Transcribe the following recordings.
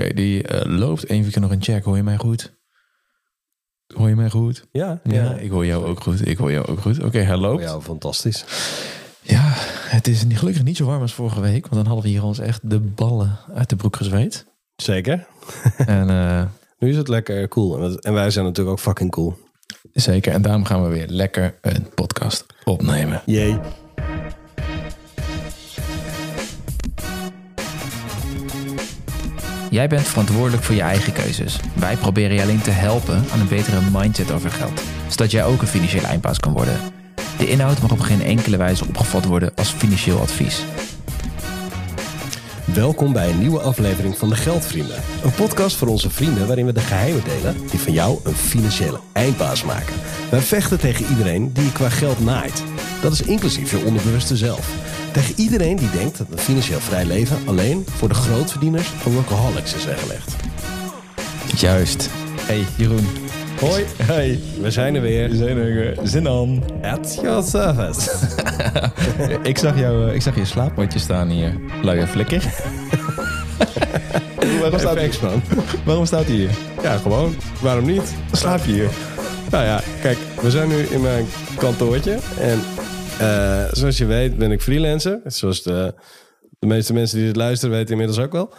Oké, die eh, loopt. Even keer nog een check. Hoor je mij goed? Hoor je mij goed? Ja, Ja, ik hoor jou ook goed. Ik hoor jou ook goed. Oké, hij loopt. Ja, fantastisch. Ja, het is gelukkig niet zo warm als vorige week. Want dan hadden we hier ons echt de ballen uit de broek gezweet. Zeker. en eh, Nu is het lekker cool. En dat- En wij zijn natuurlijk ook fucking cool. zeker. En daarom gaan we weer lekker een podcast opnemen. Jee. Jij bent verantwoordelijk voor je eigen keuzes. Wij proberen je alleen te helpen aan een betere mindset over geld, zodat jij ook een financiële eindbaas kan worden. De inhoud mag op geen enkele wijze opgevat worden als financieel advies. Welkom bij een nieuwe aflevering van de Geldvrienden. Een podcast voor onze vrienden waarin we de geheimen delen die van jou een financiële eindbaas maken. Wij vechten tegen iedereen die je qua geld naait. Dat is inclusief je onderbewuste zelf. Tegen iedereen die denkt dat een financieel vrij leven alleen voor de grootverdieners en workaholics is weggelegd. Juist. Hey Jeroen. Hoi, hey, we zijn er weer. zijn er zin aan. At your service. ik, zag jou, eh, ik zag je slaapmatje staan hier. Luie flikker. waarom, staat Thanks man. waarom staat hij hier? Ja, gewoon. Waarom niet? Slaap je hier? Nou ja, kijk, we zijn nu in mijn kantoortje. En eh, zoals je weet ben ik freelancer. Zoals de, de meeste mensen die dit luisteren weten inmiddels ook wel.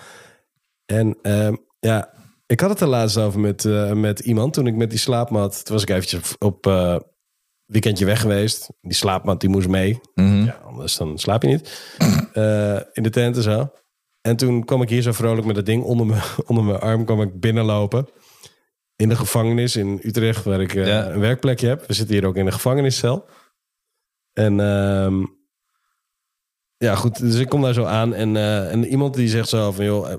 En ehm, ja, ik had het er laatst over met, eh, met iemand. Toen ik met die slaapmat... Toen was ik eventjes op eh, weekendje weg geweest. Die slaapmat die moest mee. Ja, anders dan slaap je niet. In de tent en zo. En toen kwam ik hier zo vrolijk met dat ding onder mijn, onder mijn arm. kwam ik binnenlopen in de gevangenis in Utrecht, waar ik Ja. een werkplekje heb. We zitten hier ook in een gevangeniscel. En ehm, ja, goed, dus ik kom daar zo aan en, eh, en iemand die zegt zo van, joh, eh,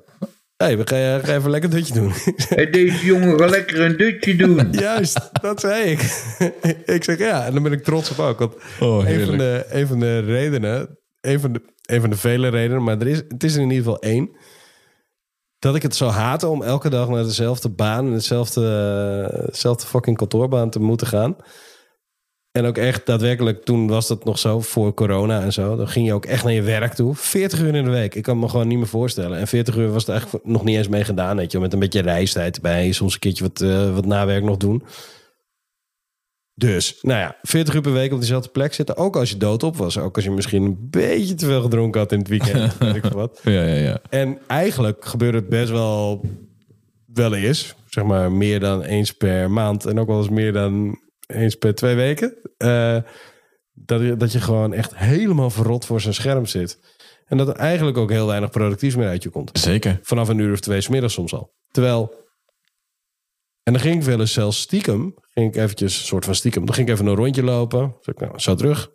hey, we gaan, ga even lekker een dutje doen. Hey, Deze jongen gaat lekker een dutje doen. Juist, dat zei ik. ik zeg ja, en dan ben ik trots op ook. Want Oh, een, van de, een van de redenen, een van de, een van de vele redenen, maar er is, het is er in ieder geval één. Dat ik het zou haten om elke dag naar dezelfde baan en dezelfde, eh, dezelfde fucking kantoorbaan te moeten gaan. En ook echt daadwerkelijk, toen was dat nog zo, voor corona en zo. Dan ging je ook echt naar je werk toe. 40 uur in de week. Ik kan me gewoon niet meer voorstellen. En 40 uur was er eigenlijk nog niet eens mee gedaan. Weet je, met een beetje reistijd erbij. Soms een keertje wat, eh, wat nawerk nog doen. Dus, nou ja, 40 uur per week op dezelfde plek zitten. Ook als je doodop was. Ook als je misschien een beetje te veel gedronken had in het weekend. weet ik wat. Ja, ja, ja. En eigenlijk gebeurt het best wel wel eens. Zeg maar meer dan eens per maand. En ook wel eens meer dan eens per twee weken. eh, dat, je, dat je gewoon echt helemaal verrot voor zijn scherm zit. En dat er eigenlijk ook heel weinig productiefs meer uit je komt. Zeker. Vanaf een uur of twee 's middags soms al. Terwijl... En dan ging ik wel eens zelfs stiekem. Ging ik eventjes, een soort van stiekem. Dan ging ik even een rondje lopen. Zeg ik, nou, zo terug.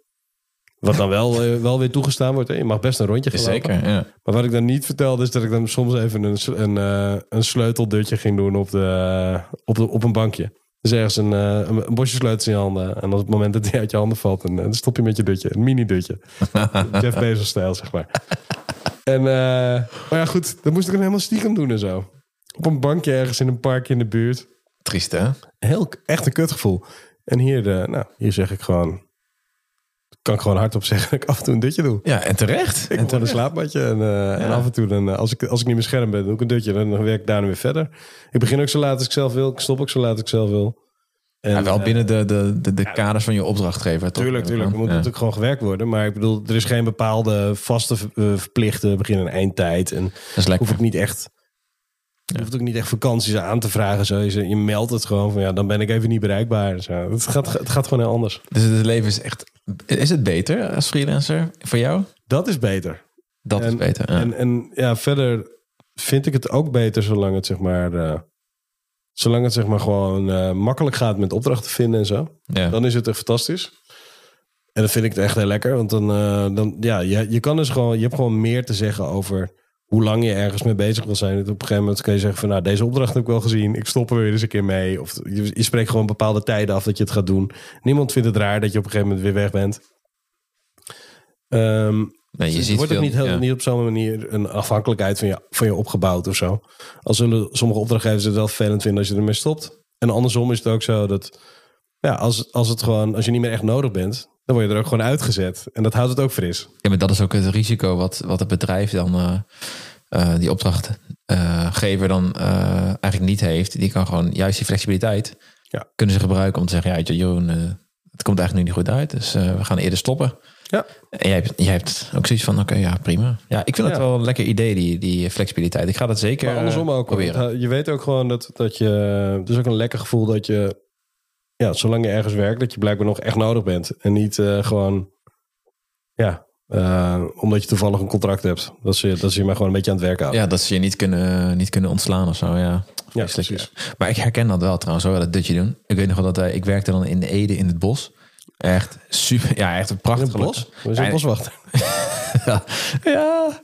Wat dan wel, eh, wel weer toegestaan wordt. Hè? Je mag best een rondje gaan lopen. Zeker, ja. Maar wat ik dan niet vertelde is dat ik dan soms even een, een, eh, een sleuteldutje ging doen op, de, op, de, op een bankje. Dus ergens een, eh, een, een bosje sleutels in je handen. En op het moment dat die uit je handen valt, en, dan stop je met je dutje. Een mini-dutje. Jeff Bezos-stijl, zeg maar. En, eh, maar ja, goed, dat moest ik dan helemaal stiekem doen en zo. Op een bankje ergens in een park in de buurt. Triest, hè? Heel, echt een kutgevoel. En hier, de, nou, hier zeg ik gewoon... Kan ik gewoon hardop zeggen dat ik af en toe een dutje doe. Ja, en terecht. Ik En heb gewoon een slaapmatje. En, eh, en af en toe, dan, eh, als, ik, als ik niet meer scherm ben, doe ik een dutje. Dan werk ik daarna weer verder. Ik begin ook zo laat als ik zelf wil. Ik stop ook zo laat als ik zelf wil. En, Ja, wel eh, binnen de, de, de, de kaders van je opdrachtgever. toch? Tuurlijk, tuurlijk. Er moet Ja. natuurlijk gewoon gewerkt worden. Maar ik bedoel, er is geen bepaalde vaste verplichte begin- en eindtijd. En Dat is lekker. hoef ik niet echt... Je hoeft ook niet echt vakanties aan te vragen. Zo. Je, je meldt het gewoon van ja, dan ben ik even niet bereikbaar. Zo. Het, gaat, het gaat gewoon heel anders. Dus het leven is echt... Is het beter als freelancer voor jou? Dat is beter. Dat is En- beter. Ja. En, en ja, verder vind ik het ook beter zolang het zeg maar, eh, zolang het zeg maar gewoon eh, makkelijk gaat met opdrachten vinden en zo. ja. Dan is het echt fantastisch. En dan vind ik het echt heel lekker, want dan, eh, dan ja, je, je kan dus gewoon, je hebt gewoon meer te zeggen over hoe lang je ergens mee bezig wil zijn. Op een gegeven moment kun je zeggen van, nou, deze opdracht heb ik wel gezien, ik stop er weer eens een keer mee. Of je, je spreekt gewoon bepaalde tijden af dat je het gaat doen. Niemand vindt het raar dat je op een gegeven moment weer weg bent. Nee, je er ziet wordt ook niet, heel, ja. niet op zo'n manier een afhankelijkheid van je, van je opgebouwd of zo. Al zullen sommige opdrachtgevers het wel vervelend vinden als je ermee stopt. En andersom is het ook zo dat ja, als, als, het gewoon, als je niet meer echt nodig bent, dan word je er ook gewoon uitgezet. En dat houdt het ook fris. Ja, maar dat is ook het risico wat, wat het bedrijf dan eh, eh, die opdrachtgever dan eh, eigenlijk niet heeft. Die kan gewoon juist die flexibiliteit Ja. kunnen ze gebruiken om te zeggen, ja, Jeroen, het komt eigenlijk nu niet goed uit. Dus we gaan eerder stoppen. Ja. En jij hebt, jij hebt ook zoiets van, oké, ja, prima. Ja, ik vind het Ja. wel een lekker idee, die, die flexibiliteit. Ik ga dat zeker Maar andersom ook. proberen. Je weet ook gewoon dat, dat je... Het is ook een lekker gevoel dat je... Ja, zolang je ergens werkt, dat je blijkbaar nog echt nodig bent. En niet eh, gewoon... Ja, eh, omdat je toevallig een contract hebt. Dat ze, dat ze je maar gewoon een beetje aan het werk houden. Ja, dat ze je niet kunnen, niet kunnen ontslaan of zo, ja. Ja, precies. Maar ik herken dat wel trouwens, hoor, dat dutje doen. Ik weet nog wel dat eh, ik werkte dan in de Ede in het bos. Echt super, ja, echt een prachtig bos? We zijn boswachter. Ja, ja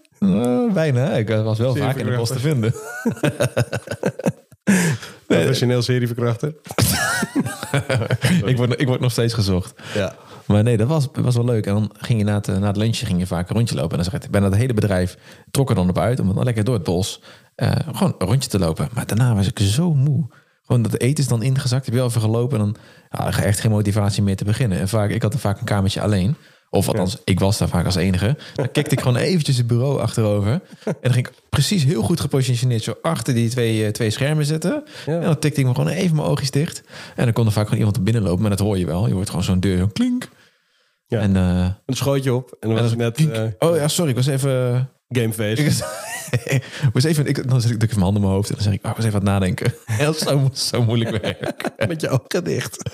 bijna. Ik was wel vaak in het bos te vinden. Professioneel serieverkrachter. ik, word, ik word nog steeds gezocht. Ja. Maar nee, dat was, was wel leuk. En dan ging je na het, na het lunchje ging je vaak een rondje lopen. En dan zeg ik, bijna het hele bedrijf trok er dan op uit... om dan lekker door het bos eh, gewoon een rondje te lopen. Maar daarna was ik zo moe. Gewoon dat eten is dan ingezakt. Heb je wel even gelopen en dan ja, echt geen motivatie meer te beginnen. En vaak, ik had er vaak een kamertje alleen. Of althans, ik was daar vaak als enige. Dan kikte ik gewoon eventjes het bureau achterover. En dan ging ik precies heel goed gepositioneerd... zo achter die twee, eh, twee schermen zitten. Ja. En dan tikte ik me gewoon even mijn oogjes dicht. En dan kon er vaak gewoon iemand er binnenlopen. Maar dat hoor je wel. Je hoort gewoon zo'n deur, zo'n klink. Ja. En, eh, Een schootje op. En dan was en dan- net eh, oh ja, sorry, ik was even... gameface. Was, even ik, dan zet ik, ik mijn handen in mijn hoofd en dan zeg ik, oh, was even aan het nadenken. Heel zo, zo moeilijk werk. Met je ogen dicht.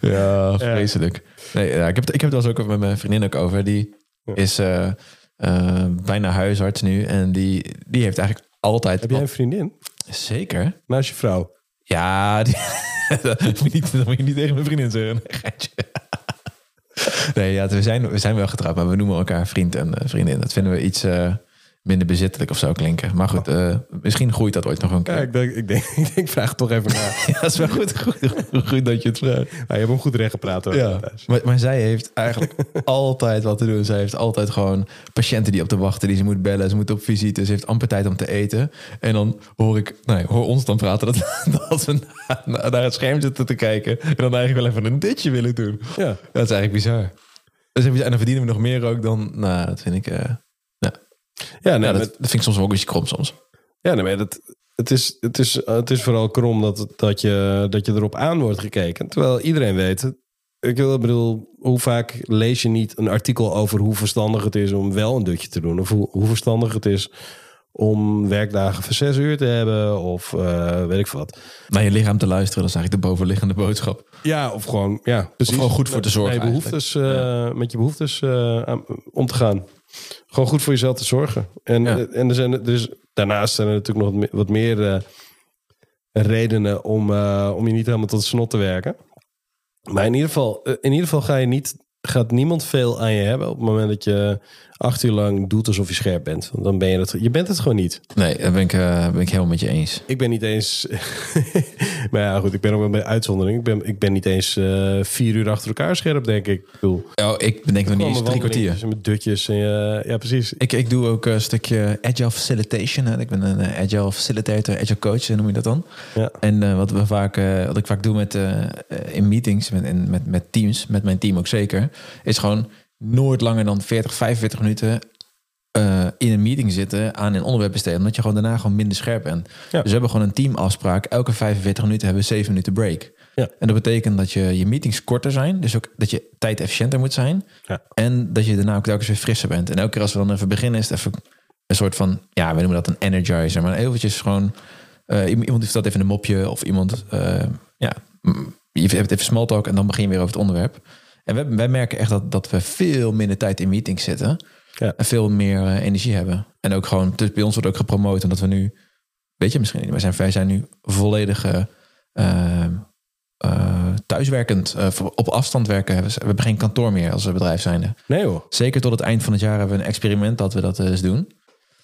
Ja, vreselijk. Nee, ja, ik, heb ik heb het wel eens ook met mijn vriendin ook over. Die is eh, eh, bijna huisarts nu en die, die heeft eigenlijk altijd... Heb jij een vriendin? Zeker. Naast je vrouw? Ja, die, dat, moet je niet, dat moet je niet tegen mijn vriendin zeggen. Nee, ja, we, zijn, we zijn wel getrouwd, maar we noemen elkaar vriend en eh, vriendin. Dat vinden we iets minder bezittelijk of zo klinken. Maar goed, eh, misschien groeit dat ooit nog een keer. Ja, ik denk, ik denk, ik denk vraag het toch even na. Ja, dat is wel goed, goed, goed dat je het vraagt. Ja, je hebt hem goed recht gepraat hoor. Ja, maar, maar zij heeft eigenlijk altijd wat te doen. Zij heeft altijd gewoon patiënten die op te wachten, die ze moet bellen. Ze moet op visite, ze heeft amper tijd om te eten. En dan hoor ik, nee, hoor ons dan praten dat, dat we naar, naar het scherm zitten te kijken. En dan eigenlijk wel even een ditje willen doen. Ja. Dat is eigenlijk bizar. Dus en dan verdienen we nog meer ook dan, nou, dat vind ik, eh, ja, nee, ja, dat, dat vind ik soms wel een beetje krom soms. Ja, nee, maar dat, het, is, het, is, het is vooral krom dat, dat, je, dat je erop aan wordt gekeken. Terwijl iedereen weet, ik wil- bedoel, hoe vaak lees je niet een artikel over hoe verstandig het is om wel een dutje te doen? Of hoe, hoe verstandig het is om werkdagen van zes uur te hebben of eh, weet ik wat. Naar je lichaam te luisteren, dat is eigenlijk de bovenliggende boodschap. Ja, of gewoon, ja, precies. gewoon goed voor te zorgen Met je behoeftes, eh, met je behoeftes eh, om te gaan. Gewoon goed voor jezelf te zorgen. En, Ja. en er zijn, er is, daarnaast zijn er natuurlijk nog wat me- wat meer eh, redenen om, eh, om je niet helemaal tot snot te werken. Maar in ieder geval, eh, in ieder geval ga je niet, gaat niemand veel aan je hebben op het moment dat je acht uur lang doet alsof je scherp bent. Want dan ben je het, je bent het gewoon niet. Nee, daar ben ik, eh, ben ik helemaal met je eens. Ik ben niet eens. maar ja, goed, ik ben ook wel bij uitzondering. Ik ben, ik ben niet eens eh, vier uur achter elkaar scherp, denk ik. Ik bedoel, Oh, ik bedenk nog niet eens drie kwartier. Met dutjes. En, eh, ja, precies. Ik, ik doe ook een stukje agile facilitation. Hè. Ik ben een eh, agile facilitator, agile coach, noem je dat dan. Ja. En wat, we vaak, wat ik vaak doe met, in meetings, met, met, met teams, met mijn team ook zeker, is gewoon nooit langer dan 40, 45 minuten eh, in een meeting zitten aan een onderwerp besteden. Omdat je gewoon daarna gewoon minder scherp bent. Ja. Dus we hebben gewoon een teamafspraak. Elke 45 minuten hebben we 7 minuten break. Ja. En dat betekent dat je, je meetings korter zijn. Dus ook dat je tijd efficiënter moet zijn. Ja. En dat je daarna ook telkens weer frisser bent. En elke keer als we dan even beginnen, is het even een soort van, ja, we noemen dat een energizer. Maar eventjes gewoon, eh, iemand heeft dat even een mopje of iemand, eh, ja, je hebt even small talk en dan begin je weer over het onderwerp. En wij, wij merken echt dat, dat we veel minder tijd in meetings zitten. Ja. En veel meer eh, energie hebben. En ook gewoon, dus bij ons wordt ook gepromoot omdat we nu, weet je misschien niet, wij zijn, wij zijn nu volledig eh, eh, eh, thuiswerkend, op afstand werken. We hebben geen kantoor meer als bedrijf zijnde. Nee hoor. Zeker tot het eind van het jaar hebben we een experiment dat we dat eens doen.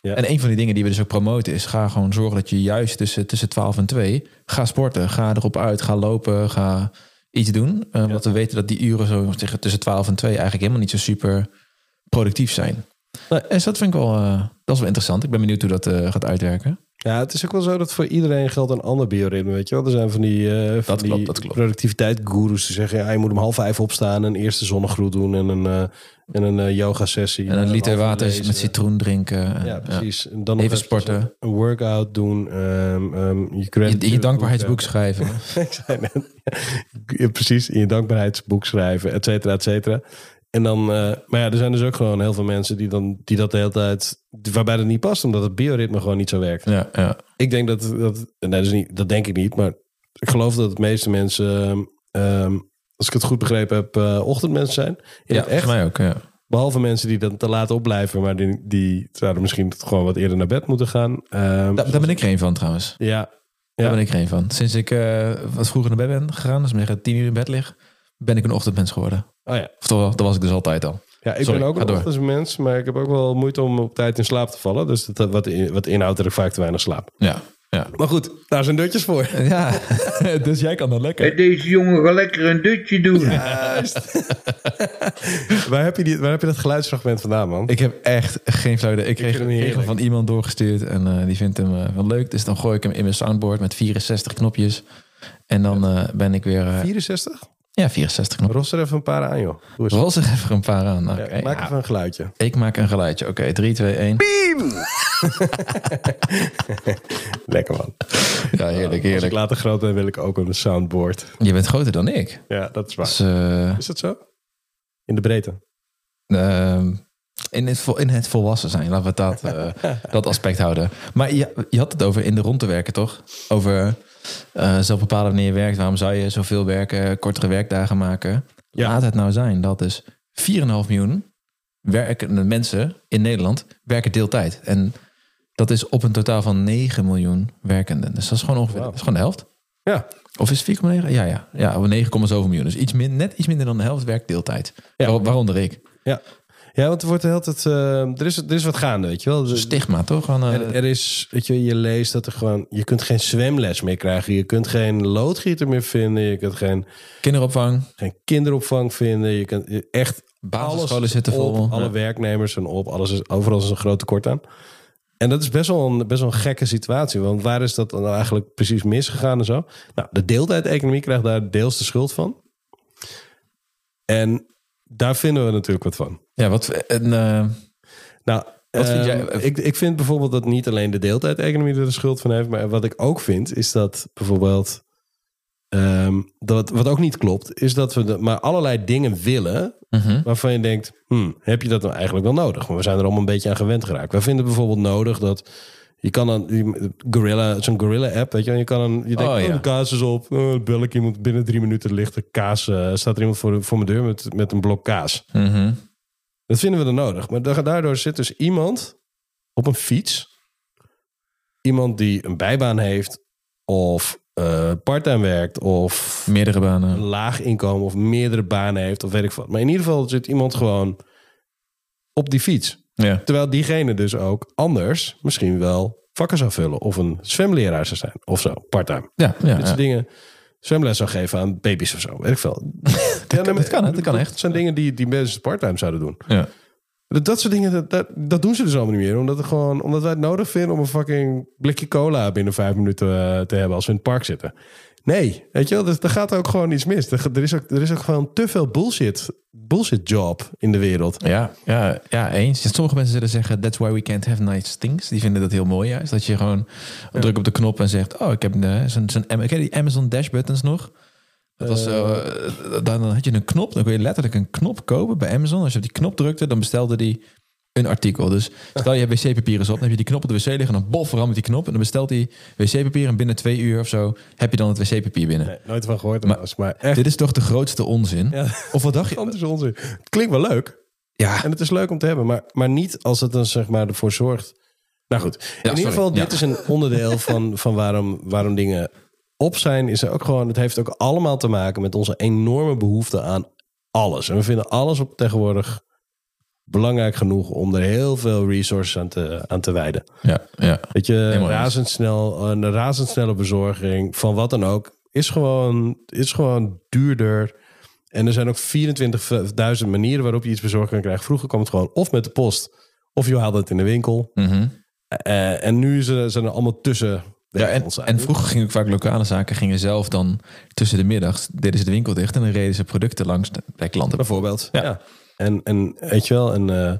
Ja. En een van die dingen die we dus ook promoten is... ga gewoon zorgen dat je juist tussen, tussen 12 en 2... ga sporten, ga erop uit, ga lopen, ga iets doen. Eh, Want we weten dat die uren zo tussen 12 en 2... eigenlijk helemaal niet zo super productief zijn. Nee. Dus dat vind ik wel, eh, dat is wel interessant. Ik ben benieuwd hoe dat eh, gaat uitwerken. Ja, het is ook wel zo dat voor iedereen geldt een ander bioritme, weet je wel. Er zijn van die, eh van Dat klopt, die dat klopt. productiviteit-goeroes die zeggen... Ja, je moet om half vijf opstaan, een eerste zonnegroet doen en een, en een yoga-sessie. En een liter water lezen. met citroen drinken. En, Ja, precies. En dan Even sporten. Een workout doen. ehm, ehm, je. Je, dankbaarheidsboek boek, schrijven. ik zei net. Ja, precies, in je dankbaarheidsboek schrijven, et cetera, et cetera. En dan, eh, maar ja, er zijn dus ook gewoon heel veel mensen die, dan, die dat de hele tijd, waarbij dat niet past, omdat het bioritme gewoon niet zo werkt. Ja, ja. Ik denk dat, dat nee, dat, is niet, dat denk ik niet, maar ik geloof dat de meeste mensen, ehm, als ik het goed begrepen heb, eh, ochtendmensen zijn. In ja echt. mij ook. Ja. Behalve mensen die dan te laat opblijven, maar die, die zouden misschien gewoon wat eerder naar bed moeten gaan. Ehm, Daar, daar ben ik er een van trouwens. ja, Daar Ja. ben ik er een van. Sinds ik eh, wat vroeger naar bed ben gegaan, dus ik tien uur in bed lig, ben ik een ochtendmens geworden. Oh ja. Of toch, dat was ik dus altijd al. Ja, ik Sorry, ben ook een door. ochtendmens, maar ik heb ook wel moeite om op tijd in slaap te vallen. Dus dat, wat, in- wat inhoudt dat ik vaak te weinig slaap. Ja, ja. Maar goed, daar zijn dutjes voor. Ja, dus jij kan dan lekker. Deze jongen gaat lekker een dutje doen. waar, heb je die, waar heb je dat geluidsfragment vandaan, man? Ik heb echt geen flauw idee. Ik kreeg, hem kreeg hem van iemand doorgestuurd en eh, die vindt hem eh, wel leuk. Dus dan gooi ik hem in mijn soundboard met 64 knopjes. En dan eh, ben ik weer... eh, 64? Ja, 64 knopjes. Ros er even een paar aan, joh. Rol zich even een paar aan. Oké, Ja, maak ja. even een geluidje. Ik maak een geluidje. Oké, 3, 2, 1. Lekker, man. Ja, heerlijk, Als ik heerlijk. later groot ben, wil ik ook een soundboard. Je bent groter dan ik. Ja, dat is waar. Dus, eh, Is dat zo? In de breedte? Ehm, in, het, vol- in het volwassen zijn, laten we dat, eh, dat aspect houden. Maar je, je had het over in de rond te werken, toch? Over eh zelf bepalen wanneer je werkt. Waarom zou je zoveel werken, kortere werkdagen maken? Ja. Laat het nou zijn dat dus 4,5 miljoen werkende mensen in Nederland werken deeltijd. En dat is op een totaal van 9 miljoen werkenden. Dus dat is gewoon ongeveer dat is gewoon de helft. Ja. Of is het 4,9? Ja, ja. Ja, op 9, zoveel miljoen. Dus iets min, net iets minder dan de helft werkt deeltijd. Ja. Waar- Waaronder ik. Ja. Ja, want er wordt de hele tijd... eh, er, is, er is wat gaande, weet je wel. Er- Stigma, toch? Gewoon, eh, Er, er is, weet je, je leest dat er gewoon, je kunt geen zwemles meer krijgen. Je kunt geen loodgieter meer vinden. Je kunt geen, kinderopvang, geen kinderopvang vinden. Je kunt je- echt basisscholen zitten op, vol. Alle Ja. werknemers zijn op. Alles is, overal is een groot tekort aan. En dat is best wel, een, best wel een gekke situatie. Want waar is dat dan eigenlijk precies misgegaan en zo? Nou, de deeltijd-economie krijgt daar deels de schuld van. En daar vinden we natuurlijk wat van. Ja, wat... En, eh, Nou, Wat vind ehm, ik, ik vind bijvoorbeeld dat niet alleen de deeltijd-economie er de schuld van heeft. Maar wat ik ook vind, is dat bijvoorbeeld. ehm, dat, wat ook niet klopt, is dat we de, maar allerlei dingen willen. mhm. waarvan je denkt: hmm, heb je dat nou eigenlijk wel nodig? Maar we zijn er allemaal een beetje aan gewend geraakt. Wij vinden bijvoorbeeld nodig dat. Je kan die Gorilla, zo'n Gorilla-app, weet je, je kan een, je denkt, Oh, oh, ja. de kaas is op, oh, bel ik iemand binnen drie minuten ligt kaas, eh, staat er iemand voor, voor mijn deur met, met een blok kaas. Mhm. Dat vinden we dan nodig. Maar da- daardoor zit dus iemand op een fiets. Iemand die een bijbaan heeft. Of eh parttime werkt. Of Meerdere een banen. laag inkomen. Of meerdere banen heeft. Of weet ik wat. Maar in ieder geval zit iemand gewoon op die fiets. Ja. Terwijl diegene dus ook anders misschien wel vakken zou vullen. Of een zwemleraar zou zijn. Of zo, parttime. Ja, ja, Dit ja. soort dingen zwemles zou geven aan baby's of zo. Weet ik veel. ja, kan- dat kan? Dat kan echt. Het zijn dingen die, die mensen parttime zouden doen. ja. Dat, dat soort dingen, dat, dat, dat doen ze dus allemaal niet meer. Omdat, het gewoon, omdat wij het nodig vinden om een fucking blikje cola binnen vijf minuten eh, te hebben als we in het park zitten. Nee, weet je wel, er, er gaat ook gewoon iets mis. Er, er, is ook, er is ook gewoon te veel bullshit, bullshit job in de wereld. Ja, ja, ja, eens. Sommige mensen zullen zeggen, that's why we can't have nice things. Die vinden dat heel mooi juist. Dat je gewoon druk op de knop en zegt, oh, ik heb zo'n, Am- ken je die Amazon Dash buttons nog? Dat was, eh, dan, dan had je een knop, dan kon je letterlijk een knop kopen bij Amazon. Als je op die knop drukte, dan bestelde die een artikel. Dus stel je hebt wc-papier is op, dan heb je die knop op de wc liggen... en dan bof, verandert die knop en dan bestelt hij wc-papier... en binnen twee uur of zo heb je dan het wc-papier binnen. Nee, nooit van gehoord Maar- maar echt Dit is toch de grootste onzin? Ja. Of wat dacht je? gigantische onzin. Het klinkt wel leuk Ja, en het is leuk om te hebben, maar, maar niet als het dan zeg maar ervoor zorgt. Nou goed, in ieder geval, Ja. dit is een onderdeel van, van waarom, waarom dingen op zijn. Is er ook gewoon, het heeft ook allemaal te maken met onze enorme behoefte aan alles. En we vinden alles op tegenwoordig belangrijk genoeg om er heel veel resources aan te, aan te wijden. ja, ja. Weet je, razendsnel, een razendsnelle bezorging van wat dan ook is gewoon, is gewoon duurder. En er zijn ook 24.000 manieren waarop je iets bezorgd kan krijgen. Vroeger kwam het gewoon of met de post Of je haalde het in de winkel. Mhm. Eh, en nu zijn er, allemaal tussen. Ja, en, en vroeger gingen ook vaak lokale zaken gingen zelf dan tussen de middags deden ze de winkel dicht en dan reden ze producten langs de, bij klanten. Bijvoorbeeld. Ja. Ja. En, en weet je wel, en, eh,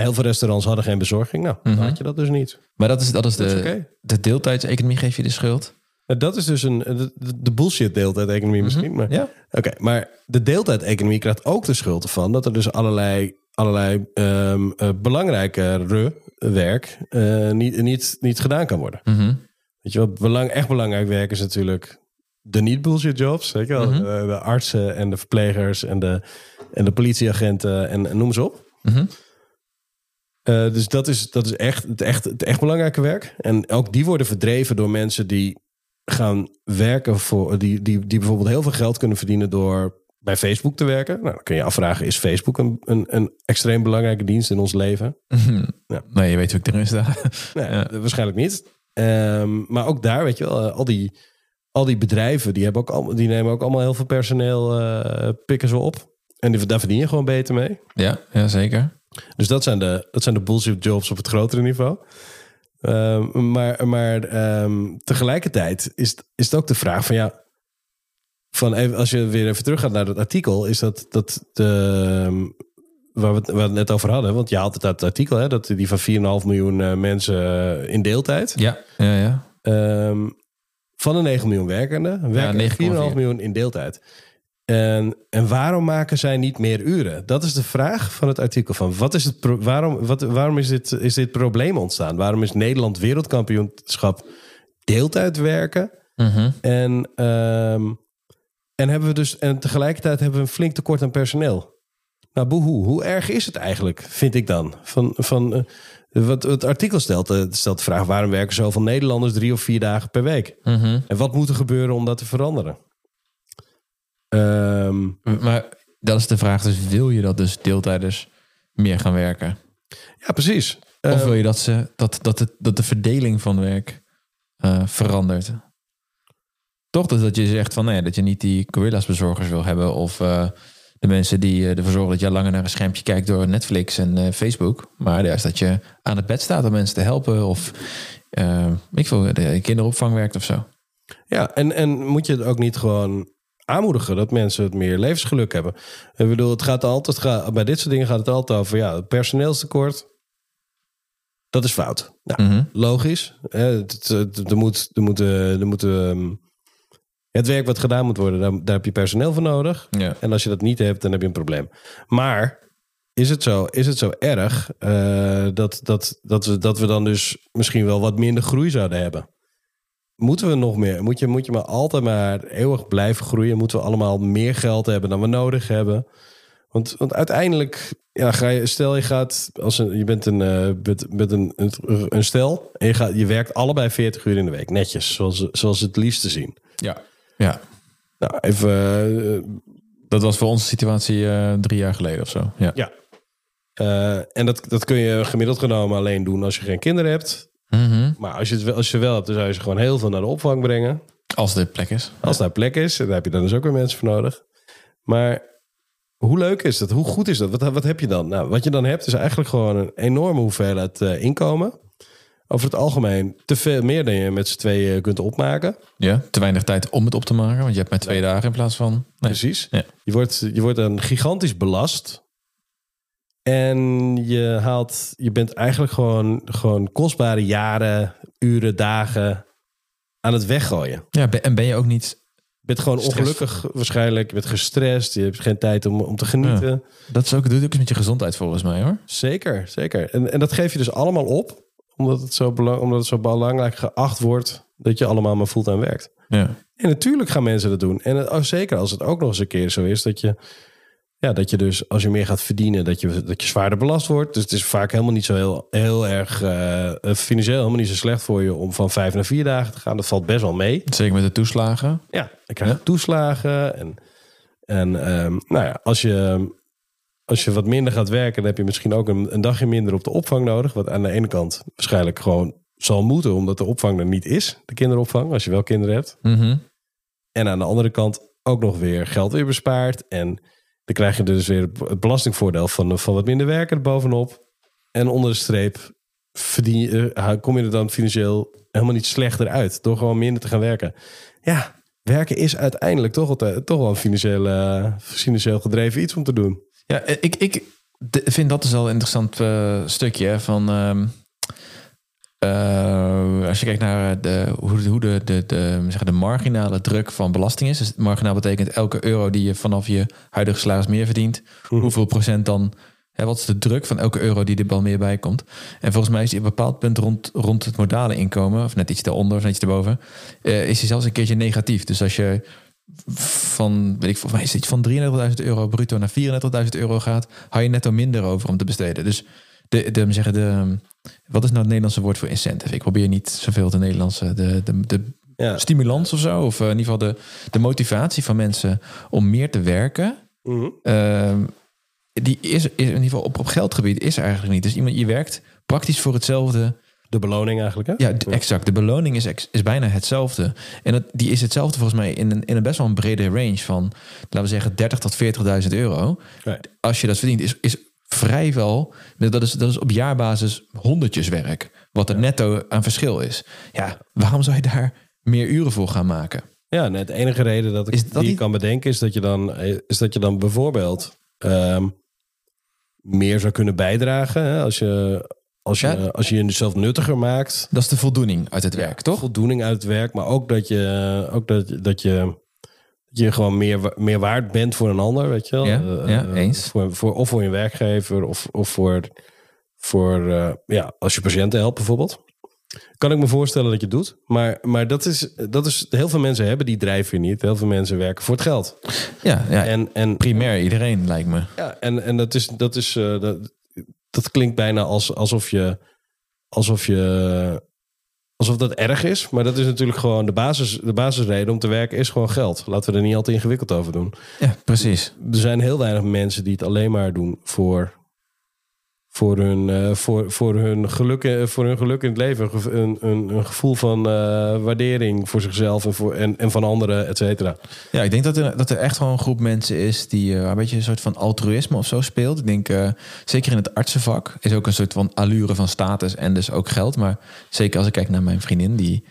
heel veel restaurants hadden geen bezorging. Nou, dan had je dat dus niet. Maar dat is, dat is de, is de deeltijdseconomie geef je de schuld. Dat is dus een, de, de bullshit deeltijd-economie misschien. Maar, Ja. Oké, maar de deeltijd-economie krijgt ook de schuld ervan dat er dus allerlei, allerlei ehm eh, belangrijkere werk eh, niet, niet, niet gedaan kan worden. Mhm. Weet je wat belang, echt belangrijk werk is natuurlijk de niet-bullshit jobs. Weet je wel? Mhm. de, de artsen en de verplegers en de, en de politieagenten en, en noem ze op. Mhm. Eh, dus dat is, dat is echt, het, echt het echt belangrijke werk. En ook die worden verdreven door mensen die gaan werken voor. Die, die, die bijvoorbeeld heel veel geld kunnen verdienen door bij Facebook te werken. Nou, dan kun je afvragen: is Facebook een, een, een extreem belangrijke dienst in ons leven? Ja. Nee, je weet hoe ik erin sta. Nee, Ja. waarschijnlijk niet. Ehm, maar ook daar, weet je wel, eh, al die, al die bedrijven die, hebben ook allemaal, die nemen ook allemaal heel veel personeel, eh, pikken ze op. En die, daar verdien je gewoon beter mee. ja, ja, zeker. Dus dat zijn de, dat zijn de bullshit jobs op het grotere niveau. Ehm, maar maar ehm, tegelijkertijd is, is het ook de vraag van ja. Van even, als je weer even teruggaat naar dat artikel, is dat, dat de, ehm, waar, we het, waar we het net over hadden. Want je haalt het uit het artikel, hè, dat die van 4,5 miljoen eh, mensen eh, in deeltijd. Ja, ja, ja. Van de 9 miljoen werkenden werken 9,4. 4,5 miljoen in deeltijd. En, en waarom maken zij niet meer uren? Dat is de vraag van het artikel. Van wat is het waarom wat, waarom is, dit, is dit probleem ontstaan? Waarom is Nederland wereldkampioenschap deeltijd werken? Mhm. En, ehm, en, hebben we dus, en tegelijkertijd hebben we een flink tekort aan personeel. Nou, boehoe, hoe erg is het eigenlijk, vind ik dan? Van, van, eh, wat het artikel stelt, eh, stelt de vraag... waarom werken zoveel Nederlanders drie of vier dagen per week? Mhm. En wat moet er gebeuren om dat te veranderen? Ehm, Maar dat is de vraag, dus wil je dat dus deeltijders meer gaan werken? ja, precies. Of Ehm, wil je dat, ze, dat, dat, het, dat de verdeling van werk eh, verandert? Toch dus dat je zegt van nee, dat je niet die gorillas bezorgers wil hebben of eh, de mensen die eh, ervoor zorgen dat je langer naar een schermpje kijkt door Netflix en Facebook. Maar juist dat je aan het bed staat om mensen te helpen of ik wil de kinderopvang werkt of zo. Ja, en, en moet je het ook niet gewoon aanmoedigen dat mensen het meer levensgeluk hebben? Ik bedoel, het gaat altijd, bij dit soort dingen gaat het altijd over ja, het personeelstekort. Dat is fout. Nou, Mhm. logisch. Er moet, er moet, eh, er moet, ehm, het werk wat gedaan moet worden, daar, daar heb je personeel voor nodig. Ja. En als je dat niet hebt, dan heb je een probleem. Maar is het zo, is het zo erg eh, dat, dat, dat, we, dat we dan dus misschien wel wat minder groei zouden hebben? Moeten we nog meer? Moet je, moet je maar altijd maar eeuwig blijven groeien? Moeten we allemaal meer geld hebben dan we nodig hebben? Want, want uiteindelijk, ja, ga je, stel je gaat, als een, je bent een, eh, bent, bent een, een, een stel en je, gaat, je werkt allebei 40 uur in de week, netjes, zoals, zoals het liefste zien. Ja. ja, Nou, even, eh, dat was voor onze situatie eh, drie jaar geleden of zo. Ja. Ja. Eh, en dat, dat kun je gemiddeld genomen alleen doen als je geen kinderen hebt. Mhm. Maar als je, het, wel- als je wel hebt, dan zou je ze gewoon heel veel naar de opvang brengen. Als de plek is. Als daar plek is, daar heb je dan dus ook weer mensen voor nodig. Maar hoe leuk is dat? Hoe goed is dat? Wat, wat heb je dan? Nou, wat je dan hebt is eigenlijk gewoon een enorme hoeveelheid eh, inkomen. Over het algemeen te veel meer dan je met z'n tweeën kunt opmaken. Ja, te weinig tijd om het op te maken, want je hebt maar twee dagen in plaats van. Nee. Precies. Ja. Je, wordt, je wordt dan gigantisch belast. En je haalt, je bent eigenlijk gewoon, gewoon kostbare jaren, uren, dagen aan het weggooien. Ja, en ben je ook niet. Je bent gewoon Stress. ongelukkig waarschijnlijk. Je bent gestrest. Je hebt geen tijd om, om te genieten. Dat is ook, doet ook iets met je gezondheid volgens mij hoor. Zeker, zeker. En, en dat geef je dus allemaal op. Omdat het, zo belang, omdat het zo belangrijk geacht wordt dat je allemaal maar fulltime werkt. Ja. En natuurlijk gaan mensen dat doen. En het- oh, zeker als het ook nog eens een keer zo is dat je, ja, dat je dus als je meer gaat verdienen, dat je, dat je zwaarder belast wordt. Dus het is vaak helemaal niet zo heel, heel erg eh, eh, financieel helemaal niet zo slecht voor je om van vijf naar vier dagen te gaan. Dat valt best wel mee. Zeker met de toeslagen. Ja, ik krijg toeslagen. En, en ehm, nou ja, als je, als je wat minder gaat werken, dan heb je misschien ook een, een dagje minder op de opvang nodig. Wat aan de ene kant waarschijnlijk gewoon zal moeten, omdat de opvang er niet is, de kinderopvang, als je wel kinderen hebt. Mhm. En aan de andere kant ook nog weer geld weer bespaard. En dan krijg je dus weer het belastingvoordeel van, van wat minder werken er bovenop. en onder de streep verdien eh, kom je er dan financieel helemaal niet slechter uit. Door gewoon minder te gaan werken. Ja, werken is uiteindelijk toch, altijd, toch wel een financieel, eh, financieel gedreven iets om te doen. Ja, ik, ik vind dat dus wel een interessant eh, stukje van. ehm, eh, als je kijkt naar de, hoe, de, hoe de, de, de, de marginale druk van belasting is. Dus marginaal betekent elke euro die je vanaf je huidige salaris meer verdient. Hoeveel procent dan. Hè, wat is de druk van elke euro die er wel meer bij komt? En volgens mij is die op een bepaald punt rond, rond het modale inkomen, of net iets daaronder of net iets erboven, eh, is die zelfs een keertje negatief. Dus als je van, weet ik, volgens mij is het van 33.000 euro bruto naar 34.000 euro gaat, hou je netto minder over om te besteden. Dus de, de, zeggen de, wat is nou het Nederlandse woord voor incentive? Ik probeer niet zoveel te Nederlandse, de, de, de Ja. stimulans of zo, of eh, in ieder geval de, de motivatie van mensen om meer te werken. Mhm. Ehm, die is, is in ieder geval op, op geldgebied is er eigenlijk niet. Dus iemand, je werkt praktisch voor hetzelfde. De beloning eigenlijk, hè? Ja, exact. De beloning is, is bijna hetzelfde. En dat, die is hetzelfde volgens mij in een, in een best wel een brede range van, laten we zeggen, 30 tot 40.000 euro. Right. Als je dat verdient, is, is vrijwel, dat is, dat is op jaarbasis honderdjes werk. Wat er netto aan verschil is. Ja, waarom zou je daar meer uren voor gaan maken? Ja, net de enige reden dat ik Is dat die ik kan bedenken is dat je dan, is dat je dan bijvoorbeeld ehm, meer zou kunnen bijdragen. Hè? Als, je, als, je, Ja. als je jezelf nuttiger maakt. Dat is de voldoening uit het werk, toch? Voldoening uit het werk, maar ook dat je, ook dat, dat je, je gewoon meer, meer waard bent voor een ander, weet je wel? Ja, Eh, ja, eh, eens. Voor, voor, of voor je werkgever, of, of voor, voor eh, ja, als je patiënten helpt bijvoorbeeld. Kan ik me voorstellen dat je het doet. Maar, maar dat, is, dat is, heel veel mensen hebben die drijfveer niet. Heel veel mensen werken voor het geld. Ja, ja En, en, primair iedereen lijkt me. ja, en, en dat, is, dat, is, dat, dat klinkt bijna als, alsof je. Alsof je. Alsof dat erg is. Maar dat is natuurlijk gewoon de, basis, de basisreden om te werken is gewoon geld. Laten we er niet al te ingewikkeld over doen. Ja, precies. Er zijn heel weinig mensen die het alleen maar doen voor. Voor hun, eh, voor, voor, hun geluk, voor hun geluk in het leven. Een, een, een, gevoel van eh, waardering voor zichzelf en, voor, en, en van anderen, et cetera. Ja, ik denk dat er, dat er echt wel een groep mensen is die eh, een beetje een soort van altruïsme of zo speelt. Ik denk, zeker in het artsenvak is ook een soort van allure van status en dus ook geld. Maar zeker als ik kijk naar mijn vriendin, die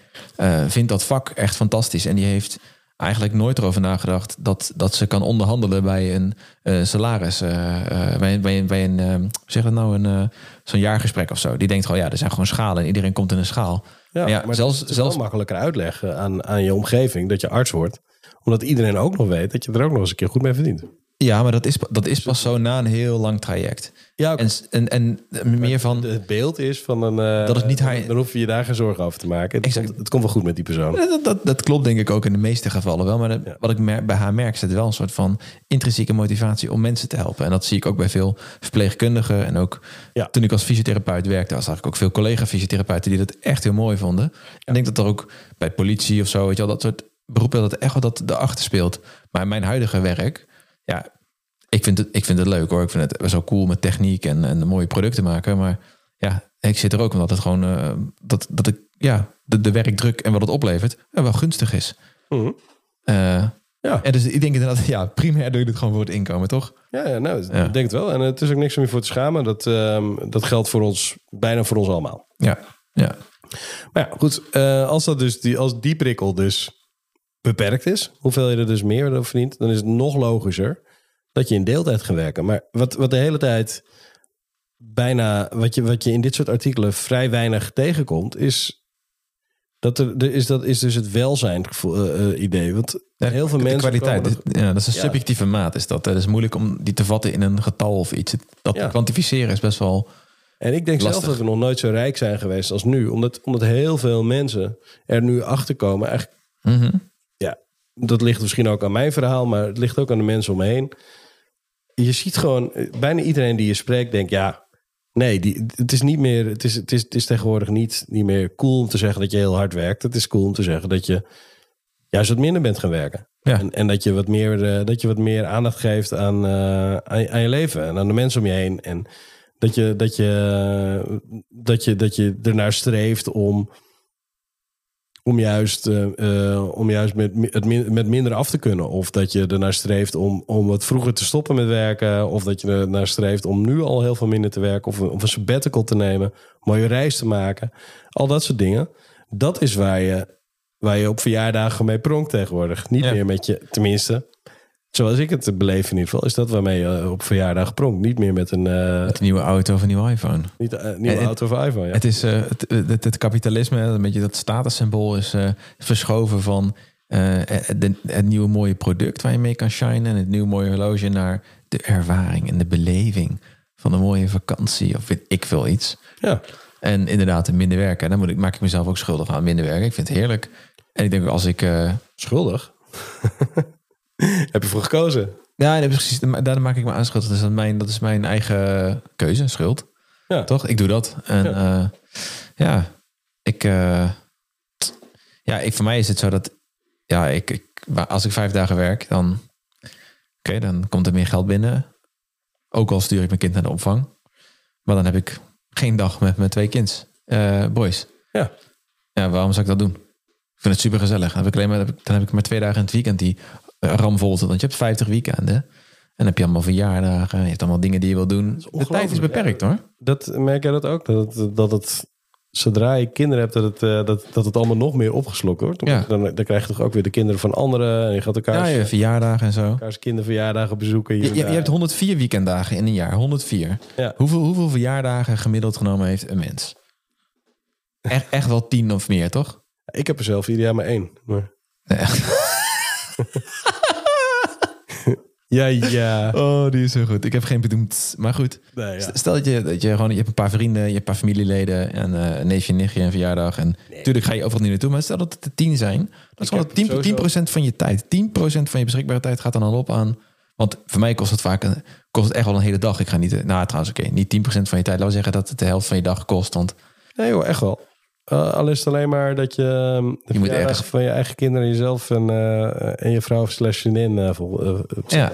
vindt dat vak echt fantastisch. En die heeft eigenlijk nooit erover nagedacht dat, dat ze kan onderhandelen bij een eh, salaris. eh, eh, bij, een- bij, een- bij zeg dat nou, een, zo'n jaargesprek of zo. Die denkt gewoon, ja, er zijn gewoon schalen en iedereen komt in een schaal. Ja, Maar ja, maar zelfs- het is zelfs- wel makkelijker uitleggen aan, aan je omgeving dat je arts wordt. Omdat iedereen ook nog weet dat je er ook nog eens een keer goed mee verdient. Ja, maar dat is, dat is pas zo na een heel lang traject. Ja, En, en, en meer van, het beeld is van een... eh, Dat is niet haar- Dan hoef je je daar geen zorgen over te maken. Het, Exact. komt, het komt wel goed met die persoon. Dat, dat, dat klopt denk ik ook in de meeste gevallen wel. Maar dat- Ja. wat ik mer- bij haar merk, zit wel een soort van intrinsieke motivatie om mensen te helpen. En dat zie ik ook bij veel verpleegkundigen. En ook Ja. toen ik als fysiotherapeut werkte, zag ik ook veel collega-fysiotherapeuten die dat echt heel mooi vonden. Ik denk dat er ook bij politie of zo, weet je wel, dat soort beroepen, dat echt wel dat erachter speelt. Maar in mijn huidige werk, ja, ik vind het, ik vind het leuk hoor. Ik vind het zo cool met techniek en, en mooie producten maken. Maar ja, ik zit er ook omdat het gewoon, eh, dat, dat ik, ja, de, de werkdruk en wat het oplevert, eh, wel gunstig is. Mhm. Eh, Ja. En dus ik denk inderdaad, ja, primair doe je het gewoon voor het inkomen, toch? Ja, ja, nou, Ja. ik denk het wel. En het is ook niks om je voor te schamen. Dat, ehm, dat geldt voor ons, bijna voor ons allemaal. Ja, ja. Maar ja, goed. als, dat dus die, als die prikkel dus beperkt is, hoeveel je er dus meer verdient, dan is het nog logischer dat je in deeltijd gaat werken. Maar wat, wat de hele tijd bijna, wat je, wat je in dit soort artikelen vrij weinig tegenkomt, is dat er, is, dat is dus het welzijngevoel eh, eh, idee. Want heel veel de mensen. kwaliteit, dit- ja, dat is een Ja. subjectieve maat. Is dat. Het is moeilijk om die te vatten in een getal of iets. Dat Ja. te kwantificeren is best wel... En ik denk zelf dat we nog nooit zo rijk zijn geweest als nu. Omdat, omdat heel veel mensen er nu achter komen. Eigenlijk, Mhm. ja, dat ligt misschien ook aan mijn verhaal, maar het ligt ook aan de mensen om me heen. Je ziet gewoon, eh, bijna iedereen die je spreekt denkt, ja, nee, die, het is niet meer, het is, het is, het is tegenwoordig niet, niet meer cool om te zeggen dat je heel hard werkt. Het is cool om te zeggen dat je juist wat minder bent gaan werken. Ja. En, en dat, je wat meer, eh, dat je wat meer aandacht geeft aan, eh, aan, je- aan je leven en aan de mensen om je heen. En dat je, dat je, dat je, dat je ernaar streeft om, om juist, eh, eh, om juist met, mi- het min- met minder af te kunnen. Of dat je ernaar streeft om, om wat vroeger te stoppen met werken. Of dat je ernaar streeft om nu al heel veel minder te werken. Of, een- of een sabbatical te nemen. Mooie reis te maken. Al dat soort dingen. Dat is waar je, waar je op verjaardagen mee pronkt tegenwoordig. Niet Ja. meer met je, tenminste... Zoals ik het beleef in ieder geval, is dat waarmee je eh, op verjaardag pronkt. Niet meer met een, eh, Met een nieuwe auto of een nieuwe iPhone. niet, eh, nieuwe En- auto of iPhone. Ja. Het is het, het, het kapitalisme, een beetje dat statussymbool is verschoven van de, het nieuwe mooie product waar je mee kan shinen en het nieuwe mooie horloge naar de ervaring en de beleving van een mooie vakantie of weet ik veel iets. ja. En inderdaad, minder werken. Dan moet ik, maak ik mezelf ook schuldig aan minder werken. Ik vind het heerlijk. En ik denk als ik. Schuldig? Heb je voor gekozen? ja, nee, precies. Daar maak ik me aan schuldig. Dat is mijn, dat is mijn eigen keuze, schuld. Ja. Toch? Ik doe dat. En ja, ja ik. eh, ja, ik, voor mij is het zo dat. Ja, ik, ik, als ik vijf dagen werk, dan. Oké, dan komt er meer geld binnen. Ook al stuur ik mijn kind naar de opvang. Maar dan heb ik geen dag met mijn twee kinds. eh, boys. Ja. Ja, waarom zou ik dat doen? Ik vind het super gezellig. Dan heb ik, alleen maar, dan heb ik maar twee dagen in het weekend die eh, ramvol zitten. Want je hebt 50 weekenden. En heb je allemaal verjaardagen. Je hebt allemaal dingen die je wil doen. De tijd is beperkt hoor. Dat, merk jij dat ook? Dat het, dat het zodra je kinderen hebt, dat het, eh, dat, dat het allemaal nog meer opgeslokt wordt. Ja. Dan, dan krijg je toch ook weer de kinderen van anderen. En je gaat elkaars, Ja, je verjaardagen en zo. elkaars kinderverjaardagen bezoeken. Je, je, je hebt 104 weekenddagen in een jaar. 104. Ja. Hoeveel, hoeveel verjaardagen gemiddeld genomen heeft een mens? Echt, echt wel tien of meer, toch? Ik heb er zelf ieder jaar maar één. Maar... Nee, echt. Ja, ja. Oh, die is zo goed. Ik heb geen bedoemd. Maar goed. Nee, ja. Stel dat je, dat je gewoon... Je hebt een paar vrienden, je hebt een paar familieleden... en eh, een neefje, nichtje en verjaardag. En natuurlijk ga je overal niet naartoe. Maar stel dat het er tien zijn. Dat is gewoon heb 10%, sowieso- 10 van je tijd. 10% van je beschikbare tijd gaat dan al op aan... Want voor mij kost het vaak een, kost het echt wel een hele dag. Ik ga niet... Nou, trouwens, oké. niet 10% van je tijd. Laten we zeggen dat het de helft van je dag kost. Want Nee joh, echt wel. Eh, al is het alleen maar dat je ehm, de moet ergens- van je eigen kinderen, jezelf en, eh, en je vrouw slash vriendin eh, vol- ja,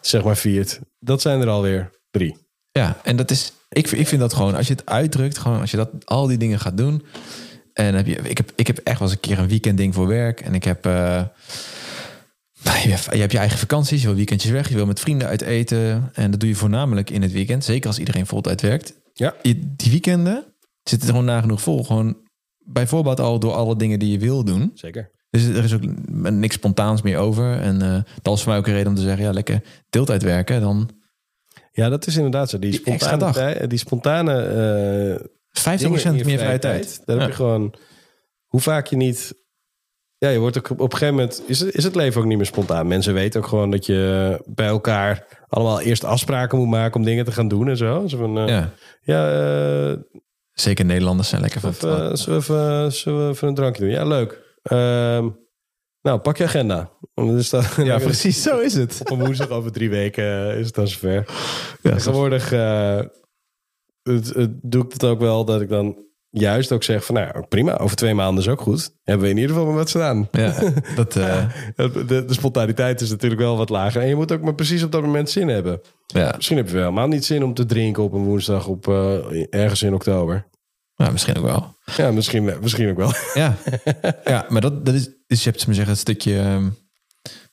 zeg maar viert. Dat zijn er alweer drie. Ja, en dat is, ik, ik vind dat gewoon, als je het uitdrukt, gewoon als je dat, al die dingen gaat doen. En heb je, ik, heb, ik heb echt wel eens een keer een weekendding voor werk. En ik heb, je, hebt- je hebt je eigen vakanties, je wil weekendjes weg, je wil met vrienden uit eten. En dat doe je voornamelijk in het weekend, zeker als iedereen voltijd werkt. Ja. Je- Die weekenden zitten er gewoon nagenoeg vol. Gewoon bijvoorbeeld al door alle dingen die je wil doen. Zeker. Dus er is ook niks spontaans meer over. En eh, dat is voor mij ook een reden om te zeggen, ja, lekker deeltijd werken. Dan Ja, dat is inderdaad zo. Die Die extra spontane, dag. tij- die spontane eh 50% dingen in je meer vrije tijd. Daar Ja. heb je gewoon... Hoe vaak je niet... Ja, je wordt ook op een gegeven moment... Is het, is het leven ook niet meer spontaan. Mensen weten ook gewoon dat je bij elkaar... allemaal eerst afspraken moet maken om dingen te gaan doen en zo. Zo van, eh, Ja. ja, Zeker Nederlanders zijn lekker van Even, zullen, we even, zullen we even een drankje doen? Ja, leuk. Ehm, nou, pak je agenda. Ja, precies, zo is het. Op een woensdag over drie weken is het dan zover. Ja, Tegenwoordig eh, het, het doe ik het ook wel dat ik dan juist ook zeg van... nou, prima, over twee maanden is ook goed. Hebben we in ieder geval maar wat staan. Ja, dat, eh, De, de, de spontaniteit is natuurlijk wel wat lager. En je moet ook maar precies op dat moment zin hebben. ja. Misschien heb je wel helemaal niet zin om te drinken op een woensdag... op eh, ergens in oktober. Ja, misschien ook wel. Ja, misschien, misschien ook wel. Ja, ja maar dat, dat is, dus je hebt ze zeggen, het stukje ehm,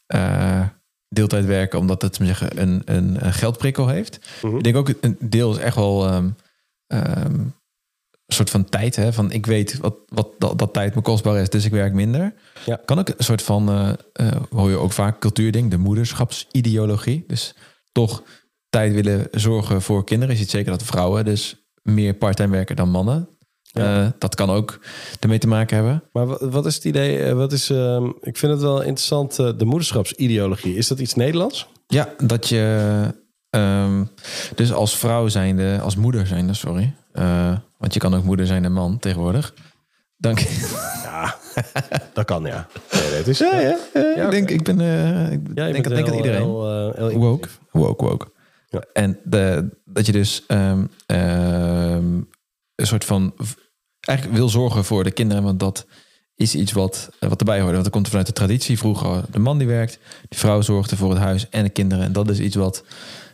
eh, deeltijd werken, omdat het me zeggen, een, een, een geldprikkel heeft. Mhm. Ik denk ook, een deel is echt wel ehm, ehm, een soort van tijd. Hè? Van ik weet wat, wat dat, dat tijd me kostbaar is, dus ik werk minder. Ja. Kan ook een soort van, eh, eh, hoor je ook vaak cultuurding, de moederschapsideologie. Dus toch tijd willen zorgen voor kinderen. Je ziet zeker dat vrouwen dus meer parttime werken dan mannen. Ja. Eh, dat kan ook ermee te maken hebben. Maar wat, wat is het idee? eh, Wat is, ehm, ik vind het wel interessant, eh, de moederschapsideologie. Is dat iets Nederlands? Ja, dat je ehm, dus als vrouw zijnde, als moeder zijnde, sorry. want je kan ook moeder zijn en man tegenwoordig. Dank Ja, dat kan, ja. Nee, dat is, Ja, ja. Ja, ik denk, ik ben, eh, ik Ja, denk, denk heel, iedereen. heel, eh, heel woke, woke, woke. Ja. En de, dat je dus ehm, een soort van eigenlijk wil zorgen voor de kinderen, want dat is iets wat, eh, wat erbij hoort. Want dat komt vanuit de traditie. Vroeger de man die werkt, die vrouw zorgde voor het huis en de kinderen. En dat is iets wat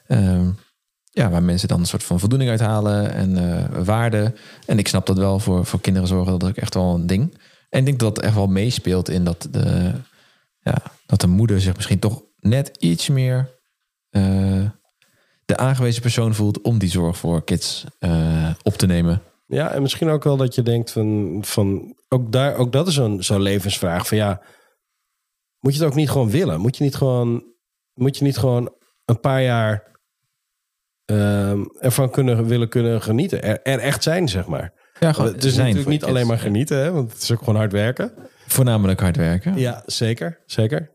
ehm, ja, waar mensen dan een soort van voldoening uithalen en eh waarde. En ik snap dat wel voor, voor kinderen zorgen, dat is echt wel een ding. En ik denk dat dat echt wel meespeelt in dat de, ja, dat de moeder zich misschien toch net iets meer eh, de aangewezen persoon voelt om die zorg voor kids eh, op te nemen. Ja, en misschien ook wel dat je denkt van, van ook, daar, ook dat is zo'n zo'n levensvraag. Van ja, moet je het ook niet gewoon willen? Moet je niet gewoon, moet je niet gewoon een paar jaar ehm, ervan kunnen, willen kunnen genieten? Er, er echt zijn, zeg maar. Ja, gewoon het is zijn natuurlijk niet alleen maar genieten, hè, want het is ook gewoon hard werken. Voornamelijk hard werken. Ja, zeker. Zeker.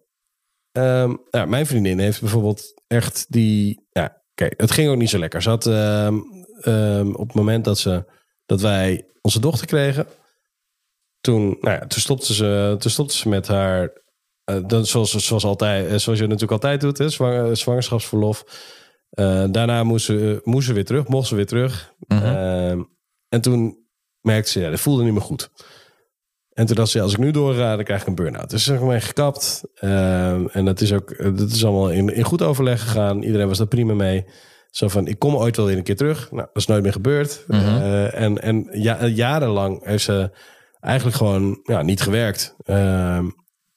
Ehm, ja, mijn vriendin heeft bijvoorbeeld echt die... Ja, Kijk, het ging ook niet zo lekker. Ze had ehm, op het moment dat, ze, dat wij onze dochter kregen... Toen, nou ja, toen, stopte, ze, toen stopte ze met haar... eh, dat, zoals, zoals, altijd, eh, zoals je natuurlijk altijd doet, hè, zwang- zwangerschapsverlof. Eh, daarna moest ze, moest ze weer terug, mocht ze weer terug. Ehm, en toen merkte ze, ja, dat voelde niet meer goed. En toen dacht ze, ja, als ik nu doorga, dan krijg ik een burn-out. Dus ze is gewoon gekapt. Ehm, en dat is ook, dat is allemaal in, in goed overleg gegaan. Iedereen was daar prima mee. Zo van, ik kom ooit wel weer een keer terug. Nou, dat is nooit meer gebeurd. Eh, en en ja, jarenlang heeft ze eigenlijk gewoon ja, niet gewerkt. Ehm,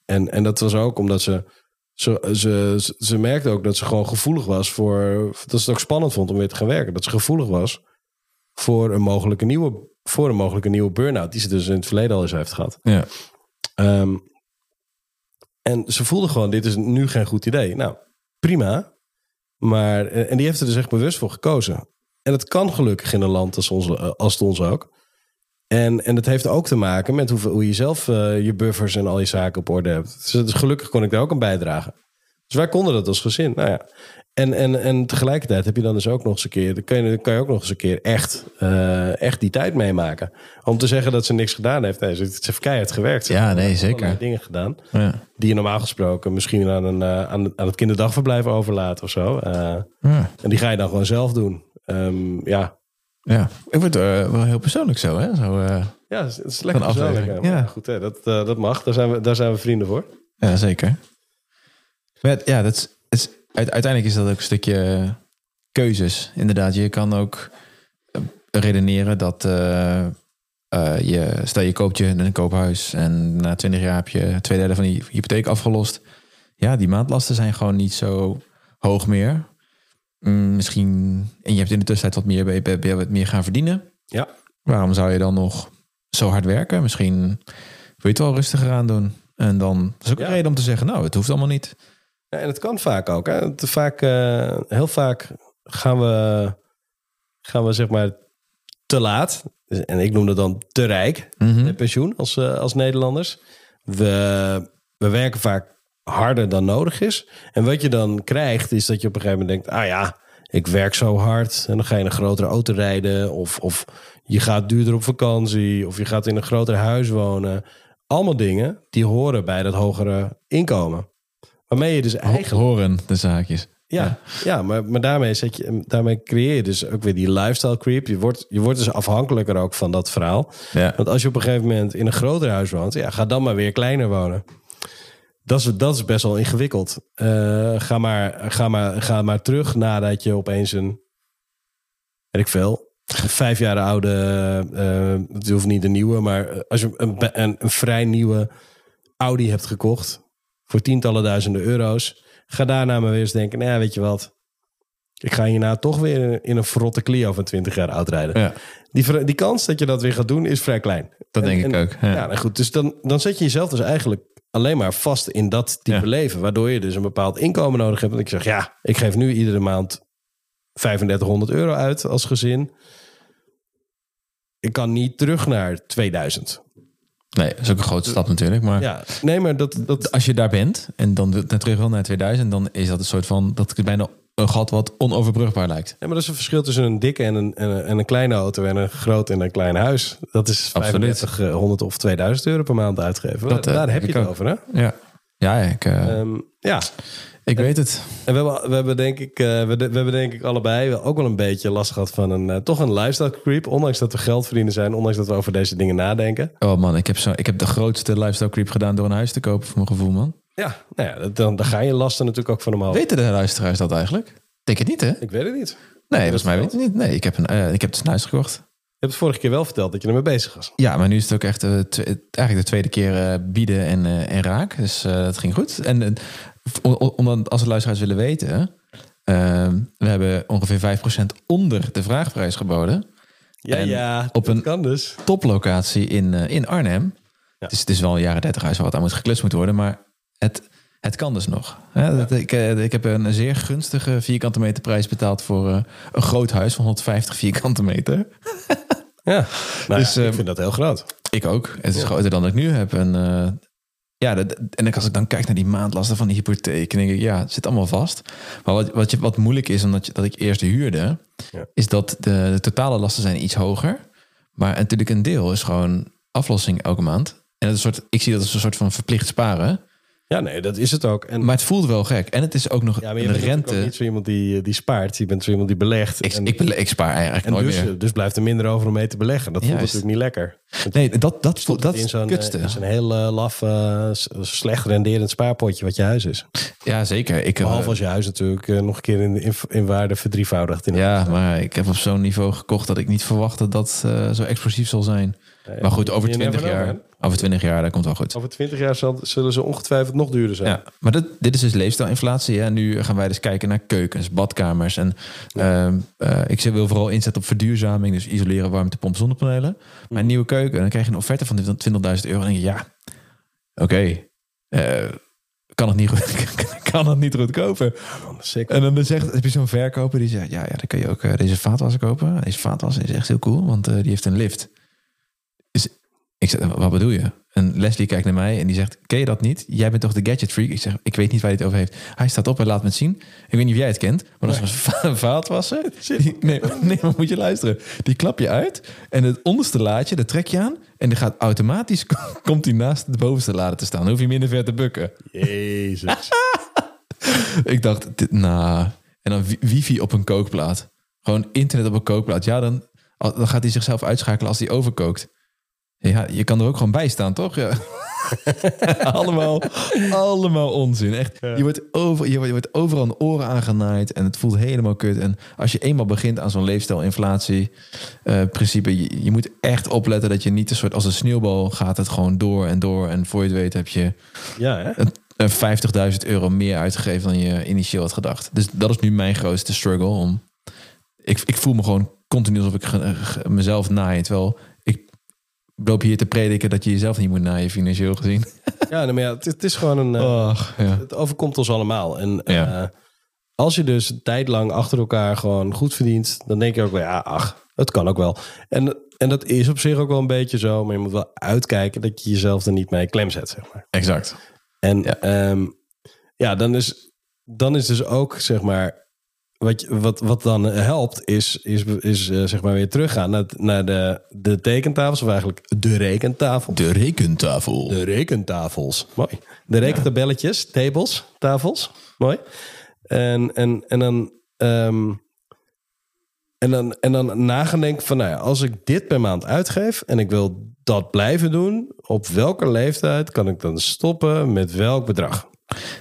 en, en dat was ook omdat ze, ze, ze, ze merkte ook dat ze gewoon gevoelig was voor... Dat ze het ook spannend vond om weer te gaan werken. Dat ze gevoelig was voor een mogelijke nieuwe, voor een mogelijke nieuwe burn-out. Die ze dus in het verleden al eens heeft gehad. Ja. Ehm, en ze voelde gewoon, dit is nu geen goed idee. Nou, prima. Maar, en die heeft er dus echt bewust voor gekozen. En het kan gelukkig in een land als, ons, als het ons ook. En, en dat heeft ook te maken met hoe, hoe je zelf eh, je buffers en al je zaken op orde hebt. Dus, dus gelukkig kon ik daar ook aan bijdragen. Dus wij konden dat als gezin. Nou ja. En, en, en tegelijkertijd heb je dan dus ook nog eens een keer... dan kan je, kan je ook nog eens een keer echt, eh, echt die tijd meemaken. Om te zeggen dat ze niks gedaan heeft. Nee, ze ze heeft keihard gewerkt. Ze Ja, nee, zeker. dingen gedaan. Ja. Die je normaal gesproken misschien aan, een, eh, aan, aan het kinderdagverblijf overlaat of zo. Eh, Ja. en die ga je dan gewoon zelf doen. Ehm, ja. ja. Ik word eh, wel heel persoonlijk zo, hè? Zo, ja, het is- lekker persoonlijk. ja. Goed, hè, dat, dat mag. Daar zijn, we, daar zijn we vrienden voor. ja, zeker. Maar ja, dat is, uiteindelijk is dat ook een stukje keuzes. Inderdaad, je kan ook eh, redeneren dat eh, eh, je, stel je koopt je een koophuis en na 20 jaar heb je twee derde van die hypotheek afgelost. Ja, die maandlasten zijn gewoon niet zo hoog meer. Mm, misschien, en je hebt in de tussentijd wat meer, je wat meer gaan verdienen. Ja. Waarom zou je dan nog zo hard werken? Misschien wil je het wel rustiger aan doen. En dan is ook een reden om te zeggen, nou, het hoeft allemaal niet. Ja, en het kan vaak ook. Hè. Het, vaak, eh, heel vaak gaan we, gaan we zeg maar te laat. Dus- En ik noem dat dan te rijk. Met pensioen als, eh, als Nederlanders. We, we werken vaak harder dan nodig is. En wat je dan krijgt, is dat je op een gegeven moment denkt: ah ja, ik werk zo hard. En dan ga je in een grotere auto rijden. Of, of je gaat duurder op vakantie. Of je gaat in een groter huis wonen. Allemaal dingen die horen bij dat hogere inkomen. Waarmee je dus eigenlijk. Horen de zaakjes. Ja, ja maar, maar daarmee, zet je, daarmee creëer je dus ook weer die lifestyle creep. Je wordt, je wordt dus afhankelijker ook van dat verhaal. Ja. Want als je op een gegeven moment in een groter huis woont, ja, ga dan maar weer kleiner wonen. Dat is, dat is best wel ingewikkeld. Eh, ga, maar, ga, maar, ga maar terug nadat je opeens een, weet ik veel, vijf jaar oude, eh, het hoeft niet een nieuwe, maar als je een, een, een vrij nieuwe Audi hebt gekocht voor tientallen duizenden euro's, ga daarna maar weer eens denken, nou ja, weet je wat, ik ga hierna toch weer in een verrotte Clio van 20 jaar oud rijden. Ja, Die, die kans dat je dat weer gaat doen is vrij klein. dat En- denk ik en- ook. Ja. Ja, nou goed. Dus dan, dan zet je jezelf dus eigenlijk alleen maar vast in dat type Ja. leven. Waardoor je dus een bepaald inkomen nodig hebt. Want ik zeg, ja, ik geef nu iedere maand 3500 euro uit als gezin. Ik kan niet terug naar 2000. Nee, dat is ook een grote stap natuurlijk. Maar Ja, nee, maar dat... dat als je daar bent en dan terug wil naar 2000, dan is dat een soort van, dat is bijna een gat wat onoverbrugbaar lijkt. ja, maar dat is een verschil tussen een dikke en een, en een, en een kleine auto en een groot en een klein huis. Dat is Absoluut. 3500 of 2000 euro per maand uitgeven. Dat, eh, Daar heb je het ook. over, hè? Ja, ja ik, eh, Ehm, ja, ik weet het. En we hebben, we hebben denk ik, eh, we, we hebben denk ik allebei ook wel een beetje last gehad van een, eh, toch een lifestyle creep. Ondanks dat we geld verdienen zijn, ondanks dat we over deze dingen nadenken. Oh man, ik heb, zo, ik heb de grootste lifestyle creep gedaan door een huis te kopen voor mijn gevoel, man. Ja, nou ja, dan, dan ga je lasten natuurlijk ook van hem af. Weten de luisteraars dat eigenlijk? Denk het niet, hè? Ik weet het niet. Nee, volgens mij weet je niet. Nee, ik heb, een, eh, ik heb dus een huis gekocht. Je hebt het vorige keer wel verteld dat je ermee bezig was. Ja, maar nu is het ook echt eigenlijk de tweede keer bieden en, en raak. Dus dat ging goed. En eh, om, om, als de luisteraars willen weten... eh, we hebben ongeveer 5% onder de vraagprijs geboden. Ja, En ja. op een- kan dus. Toplocatie in, eh, in Arnhem. Dus het is wel een jaren 30 huis waar wat aan moet geklust moeten worden. Maar het, het kan dus nog. Hè, dat- ik, eh, ik heb een zeer gunstige vierkante meter prijs betaald voor eh, een groot huis van 150 vierkante meter. Ja. Nou Dus, ja, ik ehm, vind dat heel groot. Ik ook. Het is groter dan ik nu heb. En, ja, dat- en als ik dan kijk naar die maandlasten van die hypotheek, denk ik, ja, het zit allemaal vast. Maar wat, wat, je, wat moeilijk is, omdat je, dat ik eerst huurde, Ja. is dat de, de totale lasten zijn iets hoger. Maar natuurlijk een deel is gewoon aflossing elke maand. En het is een soort, ik zie dat als een soort van verplicht sparen. Ja, nee, dat is het ook. En, Maar het voelt wel gek. En het is ook nog ja, maar je een bent natuurlijk ook rente. niet zo iemand die, die spaart. Je bent zo iemand die belegt. Ik, en, ik, bele- ik spaar eigenlijk en nooit dus, meer. dus blijft er minder over om mee te beleggen. Dat voelt Juist. natuurlijk niet lekker. Nee, dat, dat, Stopt dat in zo'n eh, in zo'n heel eh, laf, eh, slecht renderend spaarpotje wat je huis is. Ja, zeker. Ik, eh, Behalve als je huis natuurlijk eh, nog een keer in, in, in waarde verdrievoudigt. In Ja, maar ik heb op zo'n niveau gekocht dat ik niet verwachtte dat eh zo explosief zal zijn. Maar goed, over you never 20 know, jaar, over 20 jaar, dat komt wel goed. Over twintig jaar zal, zullen ze ongetwijfeld nog duurder zijn. Ja, maar dit, dit is dus leefstijlinflatie. Hè. Nu gaan wij dus kijken naar keukens, badkamers. En ehm, eh, ik wil vooral inzetten op verduurzaming. Dus isoleren, warmtepomp, zonnepanelen. Maar een nieuwe keuken, dan krijg je een offerte van 20.000 euro. En dan denk je, ja, oké, eh, kan, het niet goed, kan het niet goed kopen. Sick. En dan zegt, heb je zo'n verkoper die zegt... ja, ja dan kun je ook eh, deze vaatwasser kopen. Deze vaatwasser is echt heel cool, want eh, die heeft een lift. Dus ik zeg, wat bedoel je? En Leslie kijkt naar mij en die zegt... ken je dat niet? Jij bent toch de gadget freak? Ik zeg, ik weet niet waar hij het over heeft. Hij staat op en laat me het zien. Ik weet niet of jij het kent, maar dat is een va- vaatwasser. Die- nee, nee, maar moet je luisteren. Die klap je uit en het onderste laadje, dat trek je aan... en die gaat automatisch, komt hij naast de bovenste lade te staan. Dan hoef je minder ver te bukken. Jezus. Ik dacht, dit, nou. En dan wi- wifi op een kookplaat. Gewoon internet op een kookplaat. Ja, dan, dan gaat hij zichzelf uitschakelen als hij overkookt. Ja, je kan er ook gewoon bij staan, toch? Ja. allemaal, allemaal onzin. Echt, je, wordt over, je, wordt, je wordt overal de oren aangenaaid en het voelt helemaal kut. En als je eenmaal begint aan zo'n leefstijlinflatie eh principe, je, je moet echt opletten dat je niet een soort als een sneeuwbal gaat het gewoon door en door. En voor je het weet heb je Ja, hè? een- een 50.000 euro meer uitgegeven dan je initieel had gedacht. Dus dat is nu mijn grootste struggle. Om, ik, ik voel me gewoon continu alsof ik mezelf naai. Terwijl loop hier te prediken dat je jezelf niet moet naaien financieel gezien. Ja, maar ja, het, het is gewoon een... eh, ja. Het overkomt ons allemaal. En Ja. eh, als je dus een tijd lang achter elkaar gewoon goed verdient... dan denk je ook wel, ja, ach, het kan ook wel. En, en dat is op zich ook wel een beetje zo... maar je moet wel uitkijken dat je jezelf er niet mee klem zet, zeg maar. Exact. En Ja. ja, ja dan, is, dan is dus ook, zeg maar... Wat, wat, wat dan helpt, is, is, is eh, zeg maar weer teruggaan naar, naar de, de tekentafels... of eigenlijk de rekentafel. De rekentafel. De rekentafels. Mooi. De rekentabelletjes, tables, tafels. Mooi. En, en, en dan. ehm, en dan, en dan nagaan denken van, nou ja, als ik dit per maand uitgeef en ik wil dat blijven doen, op welke leeftijd kan ik dan stoppen met welk bedrag?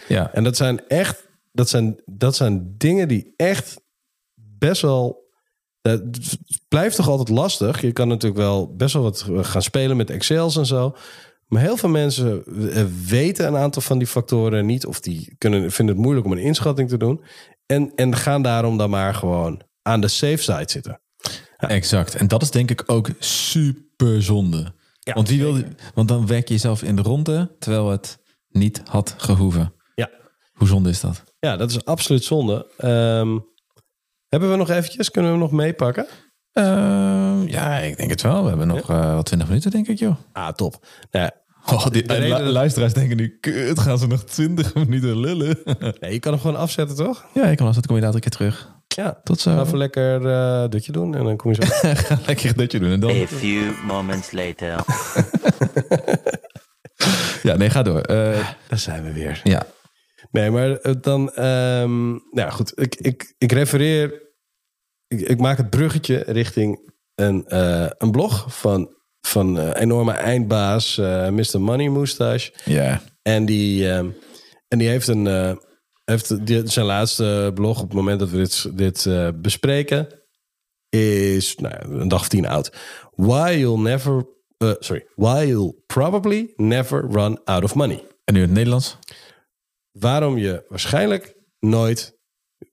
Ja. En dat zijn echt, dat zijn, dat zijn dingen die echt best wel. Het blijft toch altijd lastig. Je kan natuurlijk wel best wel wat gaan spelen met Excels en zo. Maar heel veel mensen eh, weten een aantal van die factoren niet. Of die kunnen, vinden het moeilijk om een inschatting te doen. En, en gaan daarom dan maar gewoon aan de safe side zitten. Exact. En dat is denk ik ook super zonde. Ja, want, wie wil, want dan werk je jezelf in de ronde, terwijl het niet had gehoeven. Ja. Hoe zonde is dat? Ja, dat is absoluut zonde. Ehm, hebben we nog eventjes? Kunnen we hem nog meepakken? Ehm, ja, ik denk het wel. We hebben nog eh wel 20 minuten, denk ik, joh. Ah, top. Nou, ja, Oh, die, De reden- lu- luisteraars denken nu, kut, gaan ze nog 20 minuten lullen? nee, je kan hem gewoon afzetten, toch? ja, ik kan dat kom je later een keer terug. Ja. Tot zo. Ga even lekker eh dutje doen en dan kom je zo. Ga lekker dat je doen. En dan, A few moments later. ja, nee, ga door. Eh, Daar zijn we weer. ja, Nee, maar eh, dan... ehm, nou ja, goed. Ik, ik, ik refereer... Ik, ik maak het bruggetje richting een, eh, een blog van, van eh, enorme eindbaas Mr. Money Moustache. ja. En die, ehm, en die heeft, een, heeft die, zijn laatste blog op het moment dat we dit, dit bespreken. is nou, een dag of tien oud. Why you'll never, sorry, why you'll probably never run out of money. En nu in het Nederlands? Waarom je waarschijnlijk nooit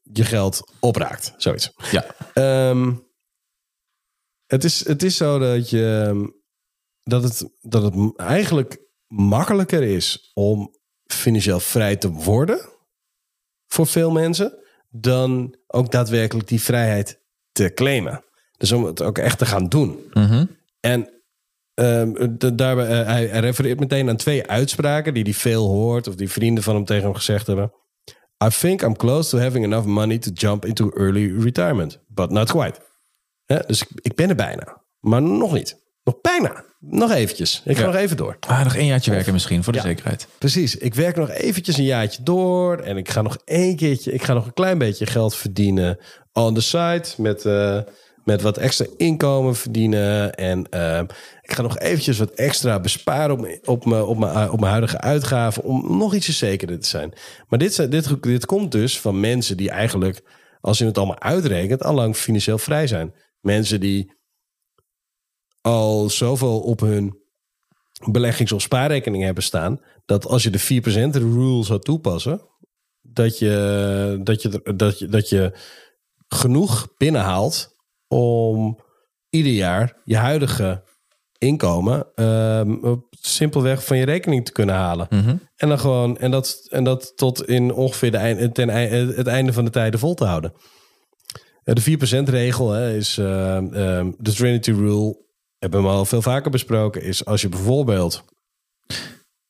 je geld opraakt. Zoiets. Ja. Ehm, het, is, het is zo dat, je, dat, het, dat het eigenlijk makkelijker is om financieel vrij te worden voor veel mensen dan ook daadwerkelijk die vrijheid te claimen. Dus om het ook echt te gaan doen. En ehm, de- daarbij, eh, hij, hij refereert meteen aan twee uitspraken die hij veel hoort of die vrienden van hem tegen hem gezegd hebben. I think I'm close to having enough money to jump into early retirement, but not quite. Dus ik, ik ben er bijna, maar nog niet. Nog bijna. Nog eventjes. Ik ga Ja. nog even door. Ah, nog één jaartje werken misschien, voor de Ja. zekerheid. Precies. Ik werk nog eventjes een jaartje door. En ik ga nog één keertje. Ik ga nog een klein beetje geld verdienen on the side. Met, eh, met wat extra inkomen verdienen. En eh, ik ga nog eventjes wat extra besparen op, op, mijn, op, mijn, op mijn huidige uitgaven. Om nog ietsje zekerder te zijn. Maar dit, dit, dit komt dus van mensen die eigenlijk, als je het allemaal uitrekent, al lang financieel vrij zijn. Mensen die al zoveel op hun beleggings- of spaarrekening hebben staan. Dat als je de 4% rule zou toepassen. Dat je, dat, je, dat, je, dat je genoeg binnenhaalt om ieder jaar je huidige inkomen ehm, simpelweg van je rekening te kunnen halen. En dan gewoon en dat, en dat tot in ongeveer de eind, ten, ei- het einde van de tijden vol te houden. Eh, De 4% regel hè, is ehm, ehm, de Trinity Rule. Hebben we al veel vaker besproken. Is als je bijvoorbeeld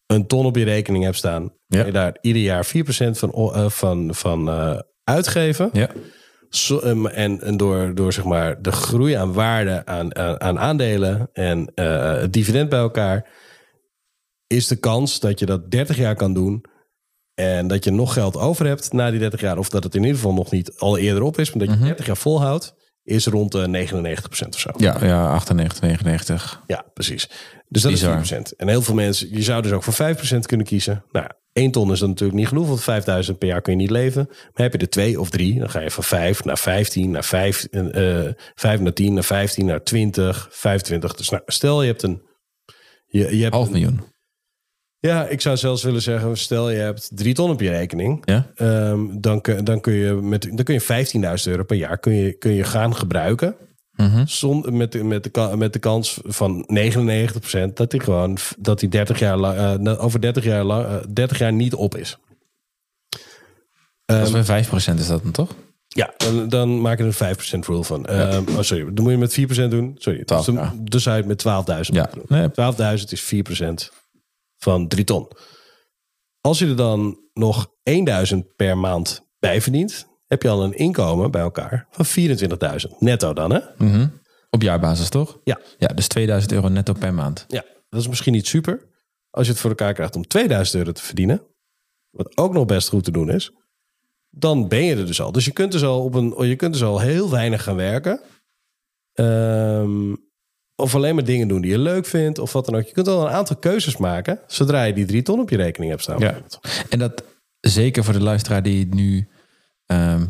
een ton op je rekening hebt staan. Ja. kan je daar ieder jaar 4% van, o- eh, van, van eh, uitgeven. Ja. Ehm, en en door, door zeg maar de groei aan waarde aan, aan, aan aandelen en eh, het dividend bij elkaar, is de kans dat je dat 30 jaar kan doen. En dat je nog geld over hebt na die 30 jaar. Of dat het in ieder geval nog niet al eerder op is. Maar dat je 30 jaar volhoudt. Is rond de 99% of zo. Ja, ja, 98, 99. Ja, precies. Dus dat Bizar. is 4%. En heel veel mensen, je zou dus ook voor 5% kunnen kiezen. Nou, 1 ton is dan natuurlijk niet genoeg, want 5000 per jaar kun je niet leven. Maar heb je er twee of drie, dan ga je van 5 naar 15, naar 5, eh 5 naar 10, naar 15, naar 20, 25. Dus nou, stel je hebt een... Je, je hebt Half een- miljoen. ja, ik zou zelfs willen zeggen, stel je hebt 3 ton op je rekening. Ja? Ehm, dan, kun- dan kun je met dan kun je 15.000 euro per jaar kun je, kun je gaan gebruiken. Zon, met, de, met, de, met de kans van 99% dat hij gewoon dat hij 30 jaar lang, eh, over 30 jaar, lang, eh, 30 jaar niet op is. Dat is bij 5% is dat dan toch? Ja, dan, dan maak je er een 5% rule van. Ehm, oh, sorry, dan moet je met 4% doen. Sorry, dus, 12, dan, dus zou je het met 12.000 Ja. moeten doen. Nee. 12.000 is 4% van 3 ton. Als je er dan nog 1000 per maand bij verdient, heb je al een inkomen bij elkaar van 24.000. Netto dan, hè? Op jaarbasis toch? Ja. Ja, dus 2000 euro netto per maand. Ja, dat is misschien niet super. Als je het voor elkaar krijgt om 2000 euro te verdienen, wat ook nog best goed te doen is, dan ben je er dus al. Dus je kunt dus al, op een, je kunt dus al heel weinig gaan werken. Ehm, of alleen maar dingen doen die je leuk vindt, of wat dan ook. Je kunt al een aantal keuzes maken, zodra je die drie ton op je rekening hebt staan. Ja. En dat zeker voor de luisteraar die nu ehm,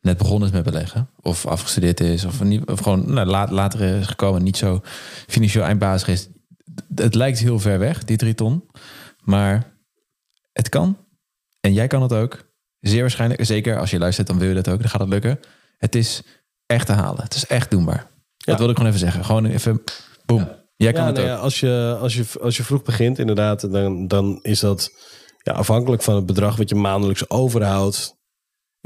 net begonnen is met beleggen. Of afgestudeerd is. Of, niet, of gewoon nou, laat, later is gekomen. Niet zo financieel eindbazig is. Het lijkt heel ver weg, die drie ton. Maar het kan. En jij kan het ook. Zeer waarschijnlijk. Zeker als je luistert, dan wil je dat ook. Dan gaat het lukken. Het is echt te halen. Het is echt doenbaar. Dat wil ik gewoon even zeggen. Gewoon even, boom. Jij kan Ja, het nou ook. ja, als, je, als, je, als je vroeg begint, inderdaad, dan, dan is dat ja, afhankelijk van het bedrag wat je maandelijks overhoudt.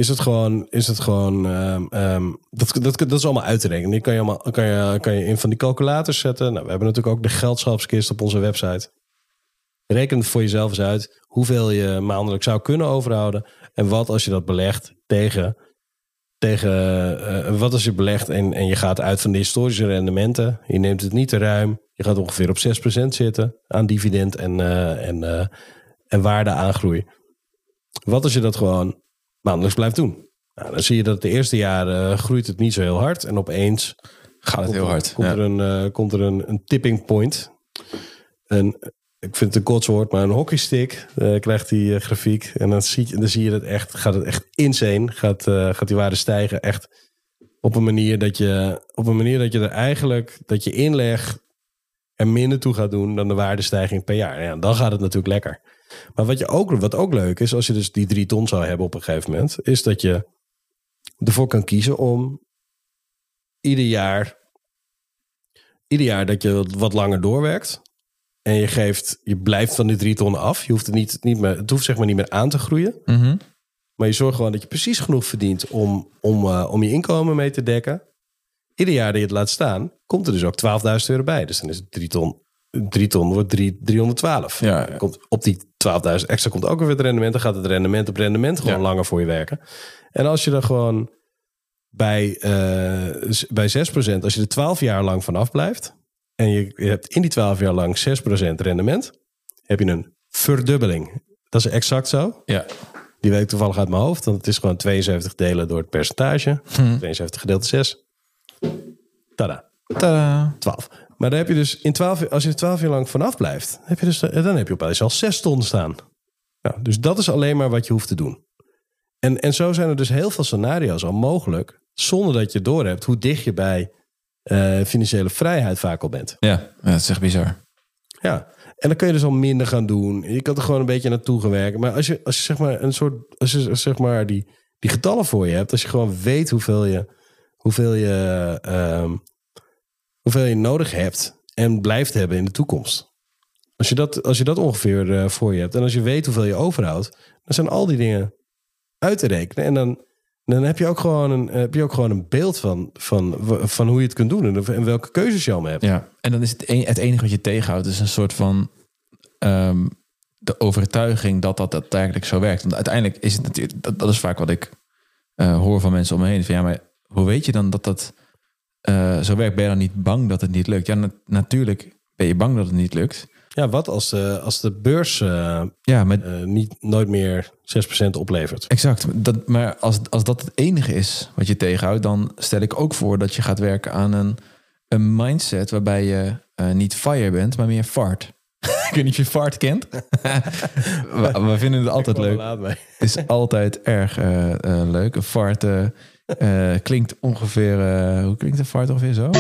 Is het gewoon, is het gewoon ehm, ehm, dat, dat, dat is allemaal uit te rekenen. Die kan je, allemaal, kan, je, kan je in van die calculators zetten. Nou, we hebben natuurlijk ook de geldschapskist op onze website. Reken voor jezelf eens uit hoeveel je maandelijk zou kunnen overhouden. En wat als je dat belegt tegen. tegen eh, wat als je belegt en, en je gaat uit van de historische rendementen. Je neemt het niet te ruim. Je gaat ongeveer op 6% zitten aan dividend en, eh, en, eh, en waardeaangroei. Wat als je dat gewoon maandelijks blijft doen? Nou, dan zie je dat de eerste jaren groeit het niet zo heel hard. En opeens Gaat het heel hard. komt Ja. er, een, eh, komt er een, een tipping point. Een, ik vind het een kotswoord, maar een hockeystick eh, krijgt die eh, grafiek. En dan zie, je, dan zie je dat echt, gaat het echt insane. Gaat, eh, gaat die waarde stijgen echt Op een manier dat je, op een manier dat je er eigenlijk, dat je inleg er minder toe gaat doen dan de waardestijging per jaar. Ja, dan gaat het natuurlijk lekker. Maar wat, je ook, wat ook leuk is, als je dus die drie ton zou hebben op een gegeven moment, is dat je ervoor kan kiezen om ieder jaar, ieder jaar dat je wat- langer doorwerkt. En je geeft, je blijft van die drie ton af. Je hoeft het niet, niet meer, het hoeft zeg maar niet meer aan te groeien. Mhm. Maar je zorgt gewoon dat je precies genoeg verdient om, om, eh, om je inkomen mee te dekken. Ieder jaar dat je het laat staan, komt er dus ook 12.000 euro bij. Dus dan is het 3 ton. 3 ton wordt 3, 312. Ja, ja. Komt, op die 12.000 extra komt ook weer het rendement. Dan gaat het rendement op rendement gewoon Ja. langer voor je werken. En als je er gewoon bij, s- bij 6%, als je er 12 jaar lang vanaf blijft. En je, je hebt in die 12 jaar lang 6% rendement. Heb je een verdubbeling. Dat is exact zo. Ja. Die weet ik toevallig uit mijn hoofd. Want het is gewoon 72 delen door het percentage. Hm. 72 gedeeld 6. Tada. Tadaa. 12. Maar dan heb je dus in 12, als je er 12 jaar lang vanaf blijft, heb je dus, dan heb je opeens al 6 ton staan. Nou, dus dat is alleen maar wat je hoeft te doen. En, en zo zijn er dus heel veel scenario's al mogelijk, zonder dat je doorhebt hoe dicht je bij eh, financiële vrijheid vaak al bent. Ja, dat is echt bizar. Ja, en dan kun je dus al minder gaan doen. Je kan er gewoon een beetje naartoe gaan werken. Maar als je, als je zeg maar een soort, als je zeg maar die, die getallen voor je hebt, als je gewoon weet hoeveel je, hoeveel je, ehm, hoeveel je nodig hebt en blijft hebben in de toekomst. Als je dat, als je dat ongeveer eh, voor je hebt en als je weet hoeveel je overhoudt, dan zijn al die dingen uit te rekenen. En dan, dan heb je ook gewoon een, heb je ook gewoon een beeld van, van, van hoe je het kunt doen en, en welke keuzes je al hebt. Ja, en dan is het, het enige wat je tegenhoudt, is een soort van ehm, de overtuiging dat dat daadwerkelijk zo werkt. Want uiteindelijk is het natuurlijk, dat, dat is vaak wat ik eh, hoor van mensen om me heen. Van ja, maar hoe weet je dan dat dat eh, zo werkt? Ben je dan niet bang dat het niet lukt? Ja, na- natuurlijk ben je bang dat het niet lukt. Ja, wat als de, als de beurs eh, Ja, eh, niet, nooit meer 6% oplevert? Exact. Dat, maar als, als dat het enige is wat je tegenhoudt, dan stel ik ook voor dat je gaat werken aan een, een mindset waarbij je eh, niet fire bent, maar meer fart. ik weet niet of je fart kent. we, we vinden het altijd leuk. Het is altijd erg eh, eh, leuk. Een fart eh, klinkt ongeveer... eh, hoe klinkt een fart ongeveer zo?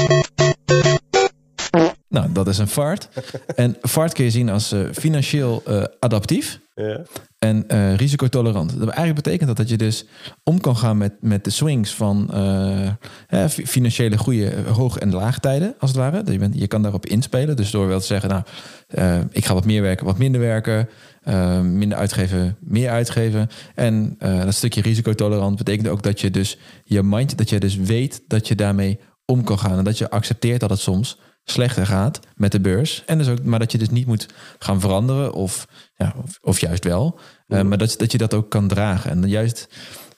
Nou, dat is een fart. En fart kun je zien als eh, financieel adaptief Ja. en risicotolerant. Dat eigenlijk betekent dat dat je dus om kan gaan met, met de swings van hè, financiële goede hoog- en laagtijden, als het ware. Dat Je, bent, je kan daarop inspelen. Dus door wel te zeggen, nou, ik ga wat meer werken, wat minder werken. Eh, minder uitgeven, meer uitgeven. En eh, dat stukje risicotolerant betekent ook dat je dus je mind, dat je dus weet dat je daarmee om kan gaan. En dat je accepteert dat het soms slechter gaat met de beurs. En dus ook, maar dat je dus niet moet gaan veranderen of, ja, of, of juist wel. Eh, maar dat, dat je dat ook kan dragen. En juist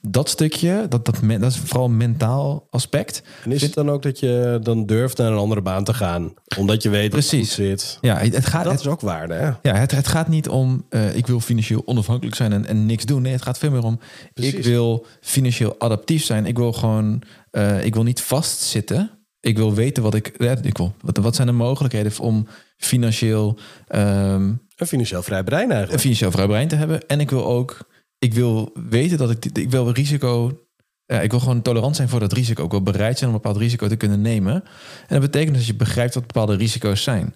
dat stukje, dat, dat, dat is vooral een mentaal aspect. En is het dan ook dat je dan durft naar een andere baan te gaan? Omdat je weet dat het goed Precies. zit. Ja, het, gaat, Dat het, is ook waarde, hè? ja, het, het gaat niet om eh, ik wil financieel onafhankelijk zijn en, en niks doen. Nee, het gaat veel meer om ik wil financieel adaptief zijn. Ik wil gewoon, eh, ik wil niet vastzitten. Ik wil weten wat ik, ja, ik wil, wat, wat zijn de mogelijkheden om financieel ehm, Een financieel vrij brein een eigenlijk. financieel vrij brein te hebben. En ik wil ook, ik wil weten dat ik, ik wil risico, ja, ik wil gewoon tolerant zijn voor dat risico. Ik wil bereid zijn om een bepaald risico te kunnen nemen. En dat betekent dat je begrijpt wat bepaalde risico's zijn.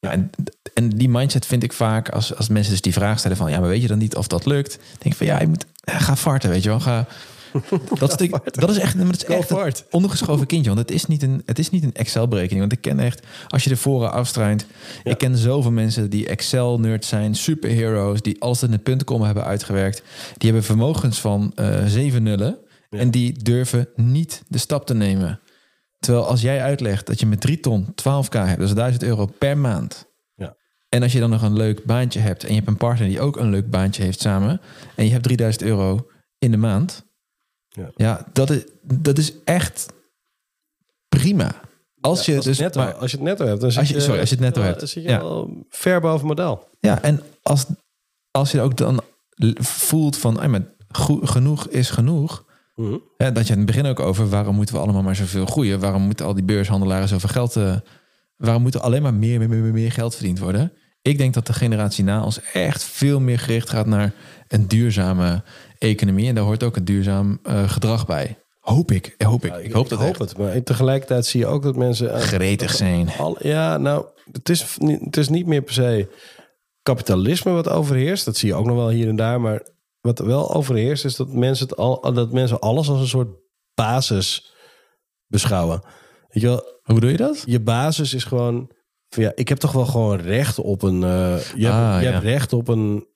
Ja, en, en die mindset vind ik vaak als, als mensen dus die vraag stellen van, ja, maar weet je dan niet of dat lukt? Denk ik van, ja, je moet, ja, ga farten, weet je wel. Ga, dat, stuk, dat is echt, dat is echt een ondergeschoven kindje. Want het is niet een, het is niet een Excel-berekening. Want ik ken echt, als je de voren afstruint... Ik ken zoveel mensen die Excel-nerds zijn, superheroes... die alles in de puntenkomma hebben uitgewerkt. Die hebben vermogens van eh zeven nullen. En die durven niet de stap te nemen. Terwijl als jij uitlegt dat je met 3 ton 12k hebt... is 1000 euro per maand... Ja. En als je dan nog een leuk baantje hebt... en je hebt een partner die ook een leuk baantje heeft samen... en je hebt 3000 euro in de maand... Ja. Ja, dat is, dat is echt prima. Als je Als, dus het netto, maar- als je het netto hebt, dan zit Als je- sorry, als je het netto dan hebt. zit je Ja. al ver boven model. ja, en als, als je ook dan voelt van, maar genoeg is genoeg. Mhm. Hè, dat je in het begin ook over waarom moeten we allemaal maar zoveel groeien? Waarom moeten al die beurshandelaren zoveel geld? eh, waarom moet er alleen maar meer, meer, meer, meer, meer geld verdiend worden? Ik denk dat de generatie na ons echt veel meer gericht gaat naar een duurzame economie. En daar hoort ook een duurzaam eh, gedrag bij. Hoop ik. Hoop ik. Ik hoop dat echt. hoop het. Maar tegelijkertijd zie je ook dat mensen... eh, Gretig zijn. Al, ja, nou, het is, niet, het is niet meer per se kapitalisme wat overheerst. Dat zie je ook nog wel hier en daar. Maar wat wel overheerst is dat mensen, het al, dat mensen alles als een soort basis beschouwen. Weet je wel, Hoe doe je dat? je basis is gewoon... van Ja, ik heb toch wel gewoon recht op een... eh, je hebt, Ah, je ja. hebt recht op een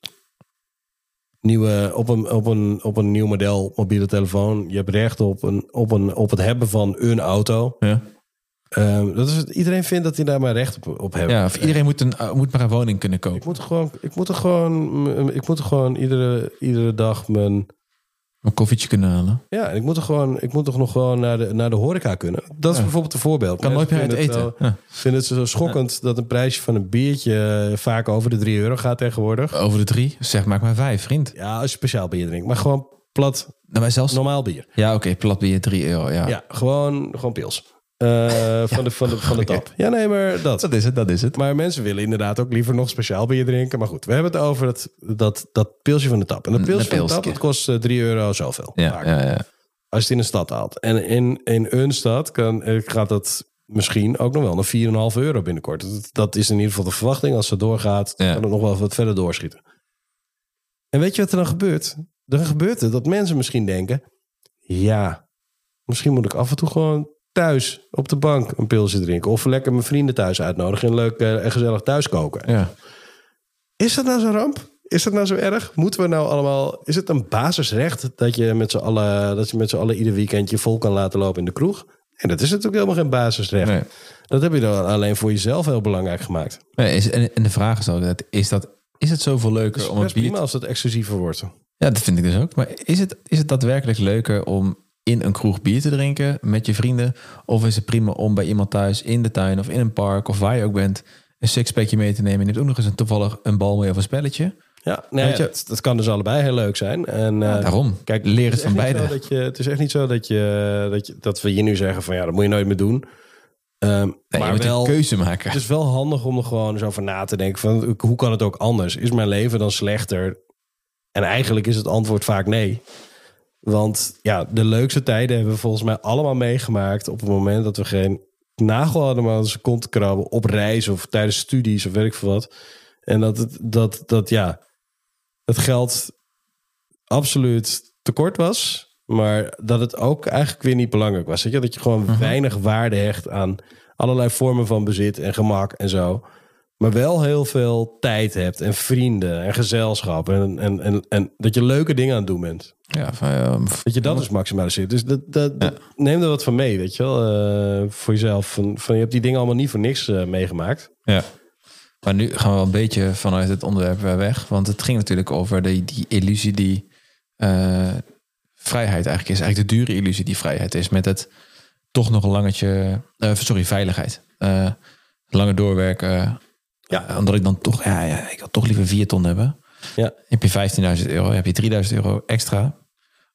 nieuwe, op een, op een, op een nieuw model mobiele telefoon. Je hebt recht op, een, op, een, op het hebben van een auto. Ja. Ehm, dat is het, iedereen vindt dat hij daar maar recht op, op heeft. Ja, of iedereen moet, een, uh, moet maar een woning kunnen Ik kopen. moet er gewoon, ik moet er gewoon, ik moet er gewoon iedere, iedere dag mijn. Een koffietje kunnen halen. Ja, en ik moet er gewoon, ik moet toch nog gewoon naar de, naar de horeca kunnen. Dat is Ja. bijvoorbeeld een voorbeeld. Kan nooit meer uit eten. het Ja. vinden het zo schokkend dat een prijsje van een biertje eh, vaak over de 3 euro gaat tegenwoordig. Over de drie. Zeg, maak maar vijf, vriend. Ja, als je speciaal bier drinkt. Maar gewoon plat, Nou, zelfs... normaal bier. Ja, oké. plat bier 3 euro. Ja. Ja, gewoon, gewoon pils. Eh, van, de, van, de, van de tap. Ja, nee, maar dat. Dat is het, dat is het. Maar mensen willen inderdaad ook liever nog speciaal bier drinken. Maar goed, we hebben het over het, dat, dat pilsje van de tap. En dat Een- pilsje van de tap, dat kost eh, 3 euro zoveel. Ja, ja, ja. Als je het in een stad haalt. En in, in een stad kan, eh, gaat dat misschien ook nog wel naar 4,5 euro binnenkort. Dat, dat is in ieder geval de verwachting. Als het doorgaat, Ja. kan het nog wel wat verder doorschieten. En weet je wat er dan gebeurt? Dan gebeurt het dat mensen misschien denken... Ja, misschien moet ik af en toe gewoon thuis op de bank een pilsje drinken. Of lekker mijn vrienden thuis uitnodigen en leuk eh, en gezellig thuis koken. ja. Is dat nou zo'n ramp? Is dat nou zo erg? Moeten we nou allemaal... Is het een basisrecht dat je met z'n allen, dat je met z'n allen ieder weekend je vol kan laten lopen in de kroeg? En dat is natuurlijk helemaal geen basisrecht. Nee. Dat heb je dan alleen voor jezelf heel belangrijk gemaakt. Nee, is, en, en de vraag is ook, is, dat, is het zoveel leuker Het om een bier... prima als dat exclusiever wordt. Ja, dat vind ik dus ook. Maar is het, is het daadwerkelijk leuker om in een kroeg bier te drinken met je vrienden? Of is het prima om bij iemand thuis in de tuin of in een park of waar je ook bent... een sixpackje mee te nemen en je hebt ook nog eens een, toevallig een bal mee of een spelletje? Ja, nee, Weet je- het kan dus allebei heel leuk zijn. En, eh, Daarom. Kijk, Leer het van beide. zo Dat je, het is echt niet zo dat, je, dat, je, dat we je nu zeggen van ja, dat moet je nooit meer doen. Ehm, Nee, je maar moet wel, een keuze maken. het is wel handig om er gewoon eens over na te denken van hoe kan het ook anders? Is mijn leven dan slechter? En eigenlijk is het antwoord vaak nee. Want ja, de leukste tijden hebben we volgens mij allemaal meegemaakt op het moment dat we geen nagel hadden maar aan onze kont te krabben op reis of tijdens studies of weet ik veel wat. En dat het, dat, dat ja, het geld absoluut tekort was, maar dat het ook eigenlijk weer niet belangrijk was. Weet je? Dat je gewoon weinig waarde hecht aan allerlei vormen van bezit en gemak en zo. Maar wel heel veel tijd hebt en vrienden en gezelschap. En, en, en, en dat je leuke dingen aan het doen bent. Ja, van, Dat je dat is maximaliseert. Dus dat, dat, dat- neem er wat van mee, weet je wel. eh, voor jezelf. Van, van, je hebt die dingen allemaal niet voor niks eh, meegemaakt. Ja. Maar nu gaan we wel een beetje vanuit het onderwerp weg. Want het ging natuurlijk over die, die illusie die eh, vrijheid eigenlijk is. Eigenlijk de dure illusie die vrijheid is. Met het toch nog een langetje... sorry, veiligheid. Langer doorwerken. Ja. Omdat ik dan toch... Ja, ja, ik wil toch liever vier ton hebben. Ja. Heb je 15.000 euro, heb je 3.000 euro extra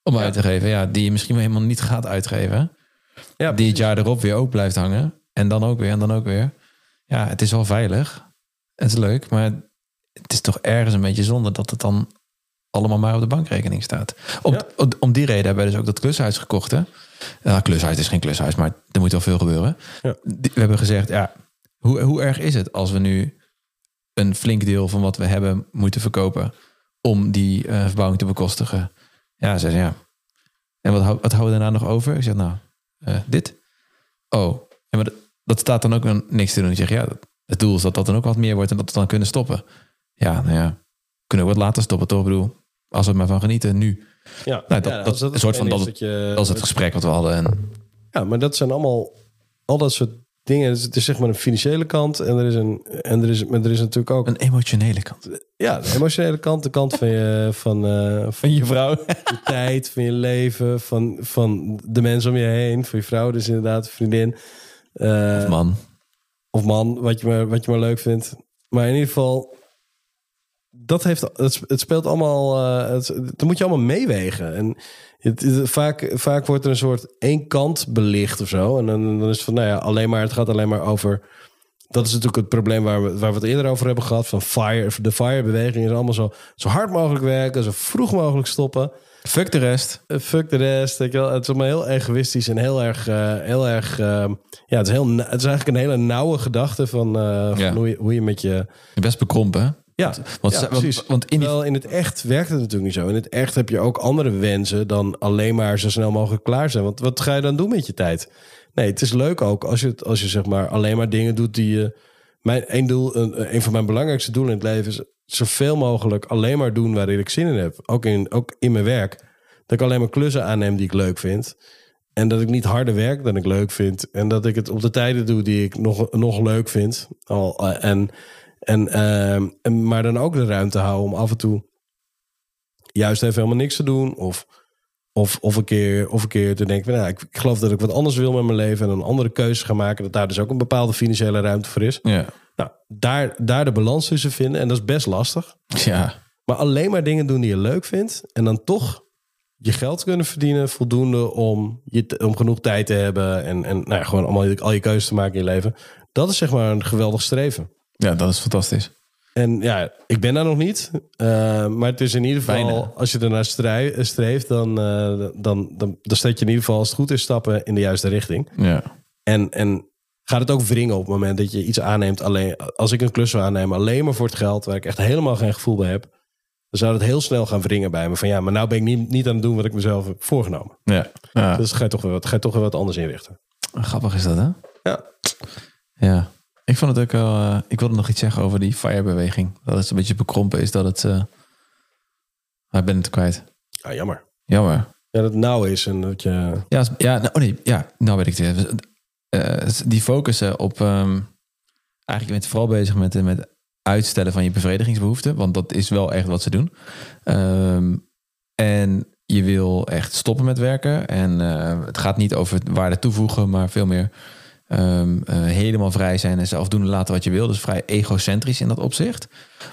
om uit te geven. Ja, die je misschien wel helemaal niet gaat uitgeven. Ja, die het jaar erop weer ook blijft hangen. En dan ook weer en dan ook weer. Ja, het is wel veilig. Het is leuk, maar het is toch ergens een beetje zonde dat het dan allemaal maar op de bankrekening staat. Om, Ja. om, die reden hebben we dus ook dat klushuis gekocht. Hè? Ja, klushuis is geen klushuis, maar er moet wel veel gebeuren. Ja. We hebben gezegd, ja, hoe, hoe erg is het als we nu een flink deel van wat we hebben moeten verkopen om die eh, verbouwing te bekostigen? Ja, ze ja. En wat, hou- wat houden we daarna nog over? Ik zeg, nou, eh, dit. Oh, ja, maar dat, dat staat dan ook dan niks te doen. Ik zeg, ja, dat- het doel is dat dat dan ook wat meer wordt en dat we dan kunnen stoppen. Ja, nou ja, kunnen we wat later stoppen, toch? Ik bedoel, als we maar van genieten, nu. ja. Nou, dat- Ja, dat- als een soort van dat- is je, Dat is het gesprek wat we hadden. En, Ja, maar dat zijn allemaal al dat soort dingen. Dus het is zeg maar een financiële kant en er is een en er is, maar er is natuurlijk ook een emotionele kant. ja de emotionele kant, de kant van je van, eh, van je vrouw, je tijd, van je leven, van van de mensen om je heen, van je vrouw, dus inderdaad vriendin. Eh, Man, of man, wat je, maar, wat je maar leuk vindt. Maar in ieder geval, dat heeft, het, het speelt allemaal, eh, het, dat moet je allemaal meewegen. En het, het- vaak, vaak wordt er een soort één kant belicht of zo. En dan, dan is het van, nou ja, alleen maar, het gaat alleen maar over... Dat is natuurlijk het probleem waar we, waar we het eerder over hebben gehad. Van fire, de FIRE-beweging is allemaal zo, zo hard mogelijk werken, zo vroeg mogelijk stoppen. Fuck de rest. Eh, Fuck de rest. Weet je wel. Het is allemaal heel egoïstisch en heel erg... eh, heel erg eh, ja, het is, heel, het is eigenlijk een hele nauwe gedachte van, eh, van Ja. hoe, je, hoe je met je... Best bekrompen? Ja, Want, ja, want, precies. want in die... Terwijl in het echt werkt het natuurlijk niet zo. In het echt heb je ook andere wensen dan alleen maar zo snel mogelijk klaar zijn. Want wat ga je dan doen met je tijd? Nee, het is leuk ook als je, als je zeg maar alleen maar dingen doet die je... Mijn, een, doel, een, een van mijn belangrijkste doelen in het leven is zoveel mogelijk alleen maar doen waarin ik zin in heb. Ook in, ook in mijn werk. Dat ik alleen maar klussen aanneem die ik leuk vind. En dat ik niet harder werk dan ik leuk vind. En dat ik het op de tijden doe die ik nog, nog leuk vind. Al, eh, en, en, ehm, en, maar dan ook de ruimte houden om af en toe juist even helemaal niks te doen. Of, of, of, een, keer, of een keer te denken, nou, ik, ik geloof dat ik wat anders wil met mijn leven. En een andere keuze gaan maken. Dat daar dus ook een bepaalde financiële ruimte voor is. Ja. Nou, daar, daar de balans tussen vinden. En dat is best lastig. ja. Maar alleen maar dingen doen die je leuk vindt. En dan toch je geld kunnen verdienen. Voldoende om, je, om genoeg tijd te hebben. En, en nou ja, gewoon allemaal al je keuzes te maken in je leven. Dat is zeg maar een geweldig streven. Ja, dat is fantastisch. En ja, ik ben daar nog niet. Eh, maar het is in ieder geval, Bijna. als je ernaar strij- streeft, dan, eh, dan, dan, dan zet je in ieder geval, als het goed is, stappen in de juiste richting. Ja. En, en gaat het ook wringen op het moment dat je iets aanneemt. Alleen, als ik een klus zou aannemen, alleen maar voor het geld, waar ik echt helemaal geen gevoel bij heb, dan zou het heel snel gaan wringen bij me. Van ja, maar nou ben ik niet, niet aan het doen wat ik mezelf heb voorgenomen. Ja. ja. Dus ga je toch weer wat, ga je toch weer wat anders inrichten. Grappig is dat, hè? Ja. Ja. Ik vond het ook wel... eh, ik wilde nog iets zeggen over die FIRE-beweging. Dat het een beetje bekrompen is dat het... maar ik ben het kwijt. Ah, jammer. Jammer. Ja, dat het nauw is en dat je... Ja, ja nou, oh nee, ja, nou weet ik het. Eh, die focussen op... ehm, eigenlijk je bent vooral bezig met, met uitstellen van je bevredigingsbehoeften. Want dat is wel echt wat ze doen. Ehm, en je wil echt stoppen met werken. En het gaat niet over waarde toevoegen, maar veel meer ehm, eh, helemaal vrij zijn en zelf doen en laten wat je wil. Dus vrij egocentrisch in dat opzicht.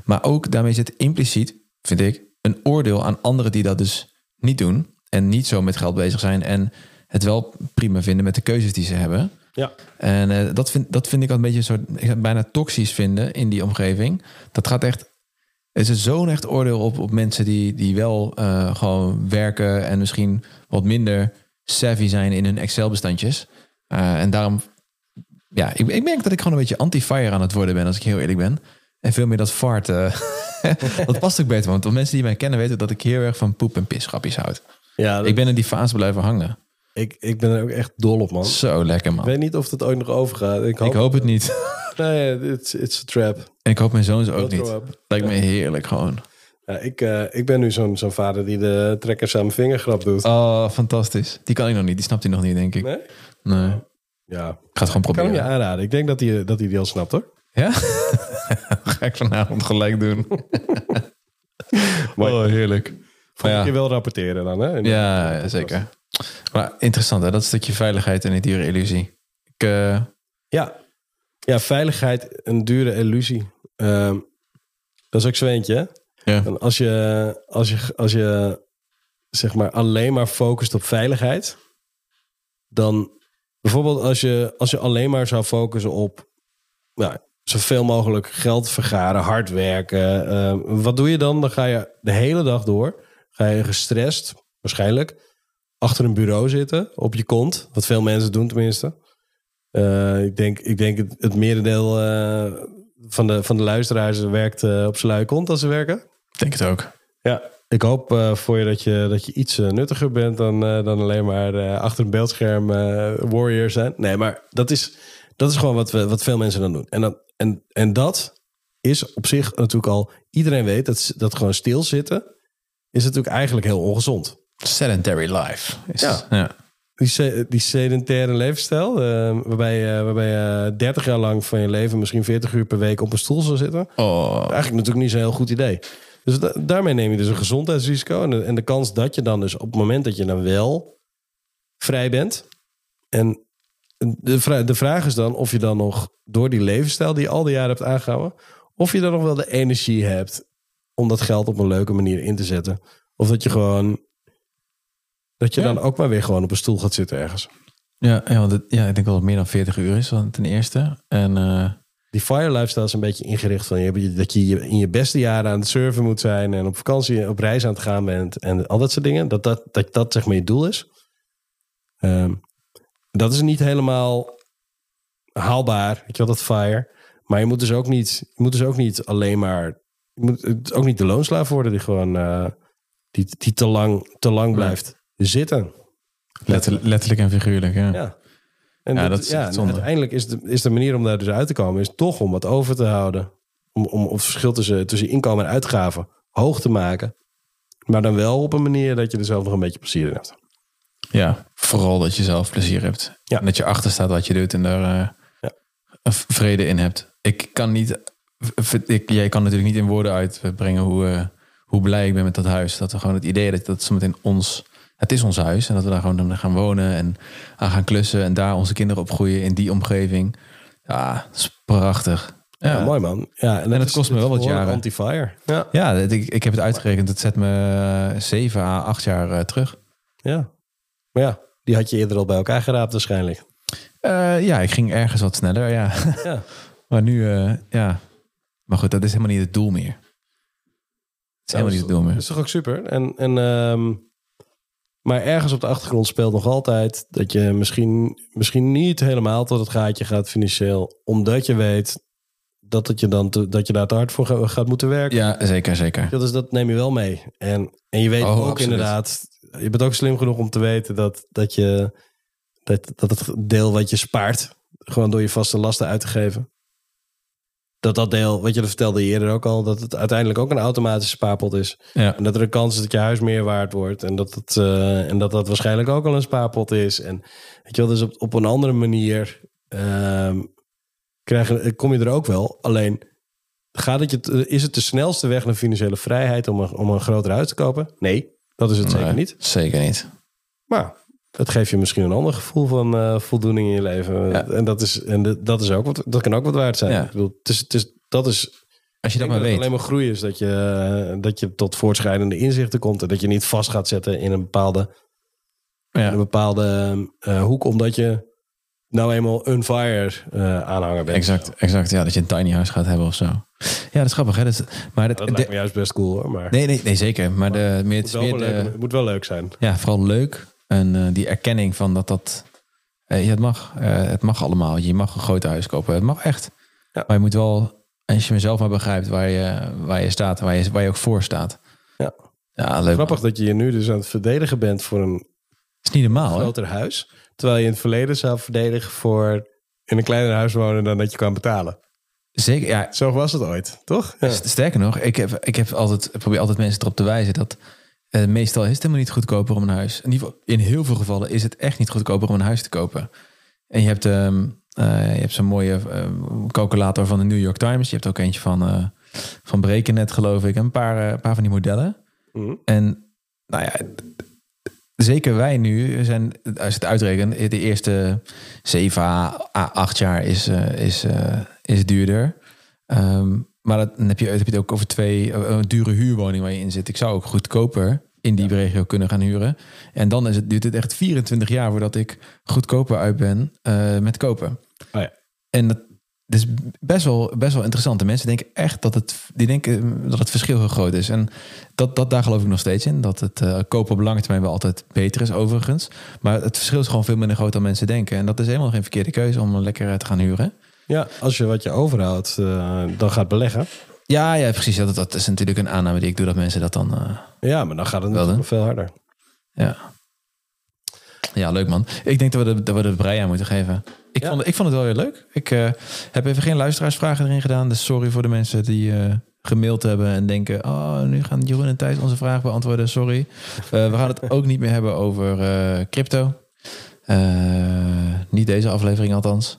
Maar ook daarmee zit impliciet, vind ik, een oordeel aan anderen die dat dus niet doen. En niet zo met geld bezig zijn. En het wel prima vinden met de keuzes die ze hebben. Ja. En eh, dat, vind, dat vind ik al een beetje het bijna toxisch vinden in die omgeving. Dat gaat echt. Er is zo'n echt oordeel op, op mensen die, die wel eh, gewoon werken en misschien wat minder savvy zijn in hun Excel-bestandjes. En daarom, ja, ik, ik merk dat ik gewoon een beetje anti-fire aan het worden ben, als ik heel eerlijk ben. En veel meer dat fart. eh, dat past ook beter, want de mensen die mij kennen weten dat ik heel erg van poep en pisgrapjes houd. Ja, Ik ben in die fase blijven hangen. ik, ik ben er ook echt dol op, man. Zo lekker, Ik man. weet niet of het ooit nog overgaat. Ik hoop, Ik hoop het niet. Nee, it's, it's a trap. En ik hoop mijn zoons ook niet. up. Lijkt me heerlijk gewoon. Ja, ik, eh, ik ben nu zo'n zo'n vader die de trekkers aan mijn vingergrap doet. Oh, fantastisch. Die kan ik nog niet. Die snapt hij nog niet, denk ik. Nee? Nee. Ik Ja, ga het gewoon kan hem je proberen. aanraden. Ik denk dat hij, dat hij die al snapt, hoor. Ja? ga ik vanavond gelijk doen. Oh, heerlijk. Volgende ja. keer wel rapporteren dan, hè? Ja, ja, zeker. Maar interessant, hè? Dat stukje veiligheid en die dure illusie. Ik, eh, Ja. ja, veiligheid, een dure illusie. Ehm, dat is ook zo eentje, hè? ja. En als je, als je, als je zeg maar alleen maar focust op veiligheid, dan bijvoorbeeld als je, als je alleen maar zou focussen op nou, zoveel mogelijk geld vergaren, hard werken, eh, wat doe je dan? Dan ga je de hele dag door, ga je gestrest, waarschijnlijk, achter een bureau zitten, op je kont, wat veel mensen doen tenminste. Eh, ik denk, ik denk het, het merendeel eh, van, de, van de luisteraars werkt op zijn lui kont als ze werken. Ik denk het ook. Ja, ik hoop eh, voor je dat je, dat je iets eh, nuttiger bent dan, eh, dan alleen maar achter een beeldscherm warrior zijn. Nee, maar dat is, dat is gewoon wat, we, wat veel mensen dan doen. En, dan, en, en dat is op zich natuurlijk al... Iedereen weet dat, dat gewoon stilzitten is natuurlijk eigenlijk heel ongezond. Sedentary life. Is, Ja. ja. Die, se- die sedentaire levensstijl, waarbij, je- waarbij je 30 jaar lang van je leven misschien 40 uur per week op een stoel zou zitten. Oh, Eigenlijk natuurlijk niet zo'n heel goed idee. Dus da- daarmee neem je dus een gezondheidsrisico. En de, en de kans dat je dan dus op het moment dat je dan wel vrij bent. En de, vra- de vraag is dan of je dan nog door die levensstijl die je al die jaren hebt aangehouden. Of je dan nog wel de energie hebt om dat geld op een leuke manier in te zetten. Of dat je gewoon. Dat je Ja. dan ook maar weer gewoon op een stoel gaat zitten ergens. Ja, ja, want het, ja, ik denk wel dat het meer dan 40 uur is dan ten eerste. En eh, die fire lifestyle is een beetje ingericht van je, dat je in je beste jaren aan het surfen moet zijn en op vakantie, op reis aan het gaan bent en al dat soort dingen. Dat dat, dat, dat zeg maar je doel is. Ehm, dat is niet helemaal haalbaar, weet je wel, dat fire. Maar je moet dus ook niet, je moet dus ook niet alleen maar, je moet het ook niet de loonslaaf worden die gewoon, eh, die, die te lang, te lang blijft zitten. Letterlijk, letterlijk en figuurlijk, ja. Ja. En Ja, dat, ja, uiteindelijk is de, is de manier om daar dus uit te komen, is toch om wat over te houden. Om, om, om het verschil tussen, tussen inkomen en uitgaven hoog te maken. Maar dan wel op een manier dat je er zelf nog een beetje plezier in hebt. Ja, vooral dat je zelf plezier hebt. Ja. En dat je achter staat wat je doet en daar eh, Ja. vrede in hebt. Ik kan niet, ik, jij kan natuurlijk niet in woorden uitbrengen hoe, eh, hoe blij ik ben met dat huis. Dat we gewoon het idee dat dat zometeen ons, het is ons huis en dat we daar gewoon gaan wonen en aan gaan klussen en daar onze kinderen opgroeien in die omgeving. Ja, dat is prachtig. Ja, Ja, mooi man. Ja, en, het is- kost me wel wat jaren. Anti-fire. Ja, Ja, dat- ik, ik heb het uitgerekend. Het zet me eh, zeven à acht jaar eh, terug. ja. Maar ja, die had je eerder al bij elkaar geraapt waarschijnlijk. Eh, ja, ik ging ergens wat sneller, ja. Ja. maar nu, eh, ja. Maar goed, dat is helemaal niet het doel meer. Het is helemaal niet het doel Dat meer. is toch ook super. En, en, ehm, maar ergens op de achtergrond speelt nog altijd dat je misschien, misschien niet helemaal tot het gaatje gaat financieel. Omdat je weet dat, het je, dan te- dat je daar te hard voor ga- gaat moeten werken. Ja, zeker, zeker. Dus dat neem je wel mee. En, en je weet Oh, ook absoluut. inderdaad, je bent ook slim genoeg om te weten dat, dat, je, dat, dat het deel wat je spaart, gewoon door je vaste lasten uit te geven. Dat dat deel, weet je, dat vertelde je eerder ook al, dat het uiteindelijk ook een automatische spaarpot is. Ja, En dat er een kans is dat je huis meer waard wordt. En dat, het, eh, en dat dat waarschijnlijk ook al een spaarpot is. En weet je wel, dus op, op een andere manier ehm, krijg, kom je er ook wel. Alleen, gaat het je, is het de snelste weg naar financiële vrijheid om een, om een groter huis te kopen? Nee, dat is het zeker niet. Zeker niet. Maar het geeft je misschien een ander gevoel van eh, voldoening in je leven. Ja. En, dat, is, en de- dat, is ook wat, dat kan ook wat waard zijn. Ja. Ik bedoel, het is, het is, dat is Als je dat maar weet. alleen maar groei is dat je, dat je tot voortschrijdende inzichten komt. En dat je niet vast gaat zetten in een bepaalde, in een Ja, bepaalde eh, hoek. Omdat je nou eenmaal een fire eh, aanhanger bent. exact, exact. Ja, dat je een tiny house gaat hebben of zo. Ja, dat is grappig, hè? Dat, is- maar Dat de- lijkt me juist best cool hoor. Maar nee, nee, nee, zeker. Maar de, meer, moet leuk, het moet wel leuk zijn. ja, vooral leuk. En eh, die erkenning van dat dat... eh, ja, het mag. Eh, het mag allemaal. Je mag een groot huis kopen. Het mag echt. Ja. Maar je moet wel... Als je mezelf maar begrijpt waar je, waar je staat. Waar je, waar je ook voor staat. Ja. Ja, leuk. Grappig dat je je nu dus aan het verdedigen bent voor een is niet normaal, groter huis. Terwijl je in het verleden zou verdedigen voor in een kleiner huis wonen dan dat je kan betalen. Zeker, ja. Zo was het ooit, toch? Ja. Sterker nog, ik, heb, ik, heb altijd, ik probeer altijd mensen erop te wijzen dat eh, meestal is het helemaal niet goedkoper om een huis. In, ieder geval, in heel veel gevallen is het echt niet goedkoper om een huis te kopen. En je hebt, eh, je hebt zo'n mooie ehm, calculator van de New York Times. Je hebt ook eentje van, eh van Brekennet, geloof ik. Een paar, een paar van die modellen. Mhm. En nou ja, zeker wij nu zijn, als je het uitrekent, de eerste 7 à 8 jaar is, is, is duurder. Ehm, maar dat, dan heb je, heb je het ook over twee eh, een dure huurwoning waar je in zit. Ik zou ook goedkoper in die regio kunnen gaan huren. En dan is het, duurt het echt 24 jaar voordat ik goedkoper uit ben eh, met kopen. Oh ja. En dat, is best wel, best wel interessant. De mensen denken echt dat het, die denken dat het verschil heel groot is. En dat, dat, daar geloof ik nog steeds in. Dat het eh, kopen op lange termijn wel altijd beter is, overigens. Maar het verschil is gewoon veel minder groot dan mensen denken. En dat is helemaal geen verkeerde keuze om lekker eh, te gaan huren. Ja, als je wat je overhoudt, eh, dan gaat beleggen. Ja, ja, precies. Dat, dat is natuurlijk een aanname die ik doe, dat mensen dat dan... eh, Ja, maar dan gaat het Wel, nog veel harder. ja. ja, leuk man. Ik denk dat we de, dat we de brei aan moeten geven. Ik, Ja. vond, ik vond het wel weer leuk. Ik eh, heb even geen luisteraarsvragen erin gedaan. Dus sorry voor de mensen die gemaild hebben en denken... oh, nu gaan Jeroen en Thijs onze vraag beantwoorden. Sorry. We gaan het ook niet meer hebben over crypto. Niet deze aflevering althans.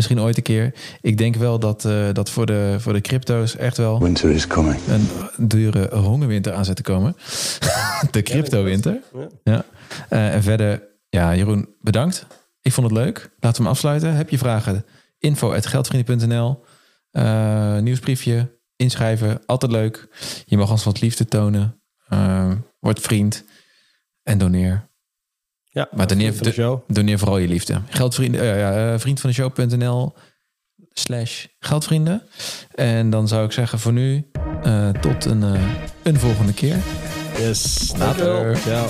Misschien ooit een keer. Ik denk wel dat, eh, dat voor, de, voor de crypto's echt wel Winter is coming. een dure hongerwinter aan zit te komen. de crypto-winter. Ja. Ja. Eh, en verder, ja, Jeroen, bedankt. Ik vond het leuk. Laten we hem afsluiten. Heb je vragen? info.geldvrienden.nl Eh, Nieuwsbriefje, inschrijven, altijd leuk. Je mag ons wat liefde tonen. Word vriend en doneer. Ja, Maar doneer, van de show. doneer vooral je liefde. Geldvrienden, eh, ja, eh, vriend van de show.nl slash geldvrienden. En dan zou ik zeggen voor nu, eh, tot een, een volgende keer. Yes. Later. Ciao.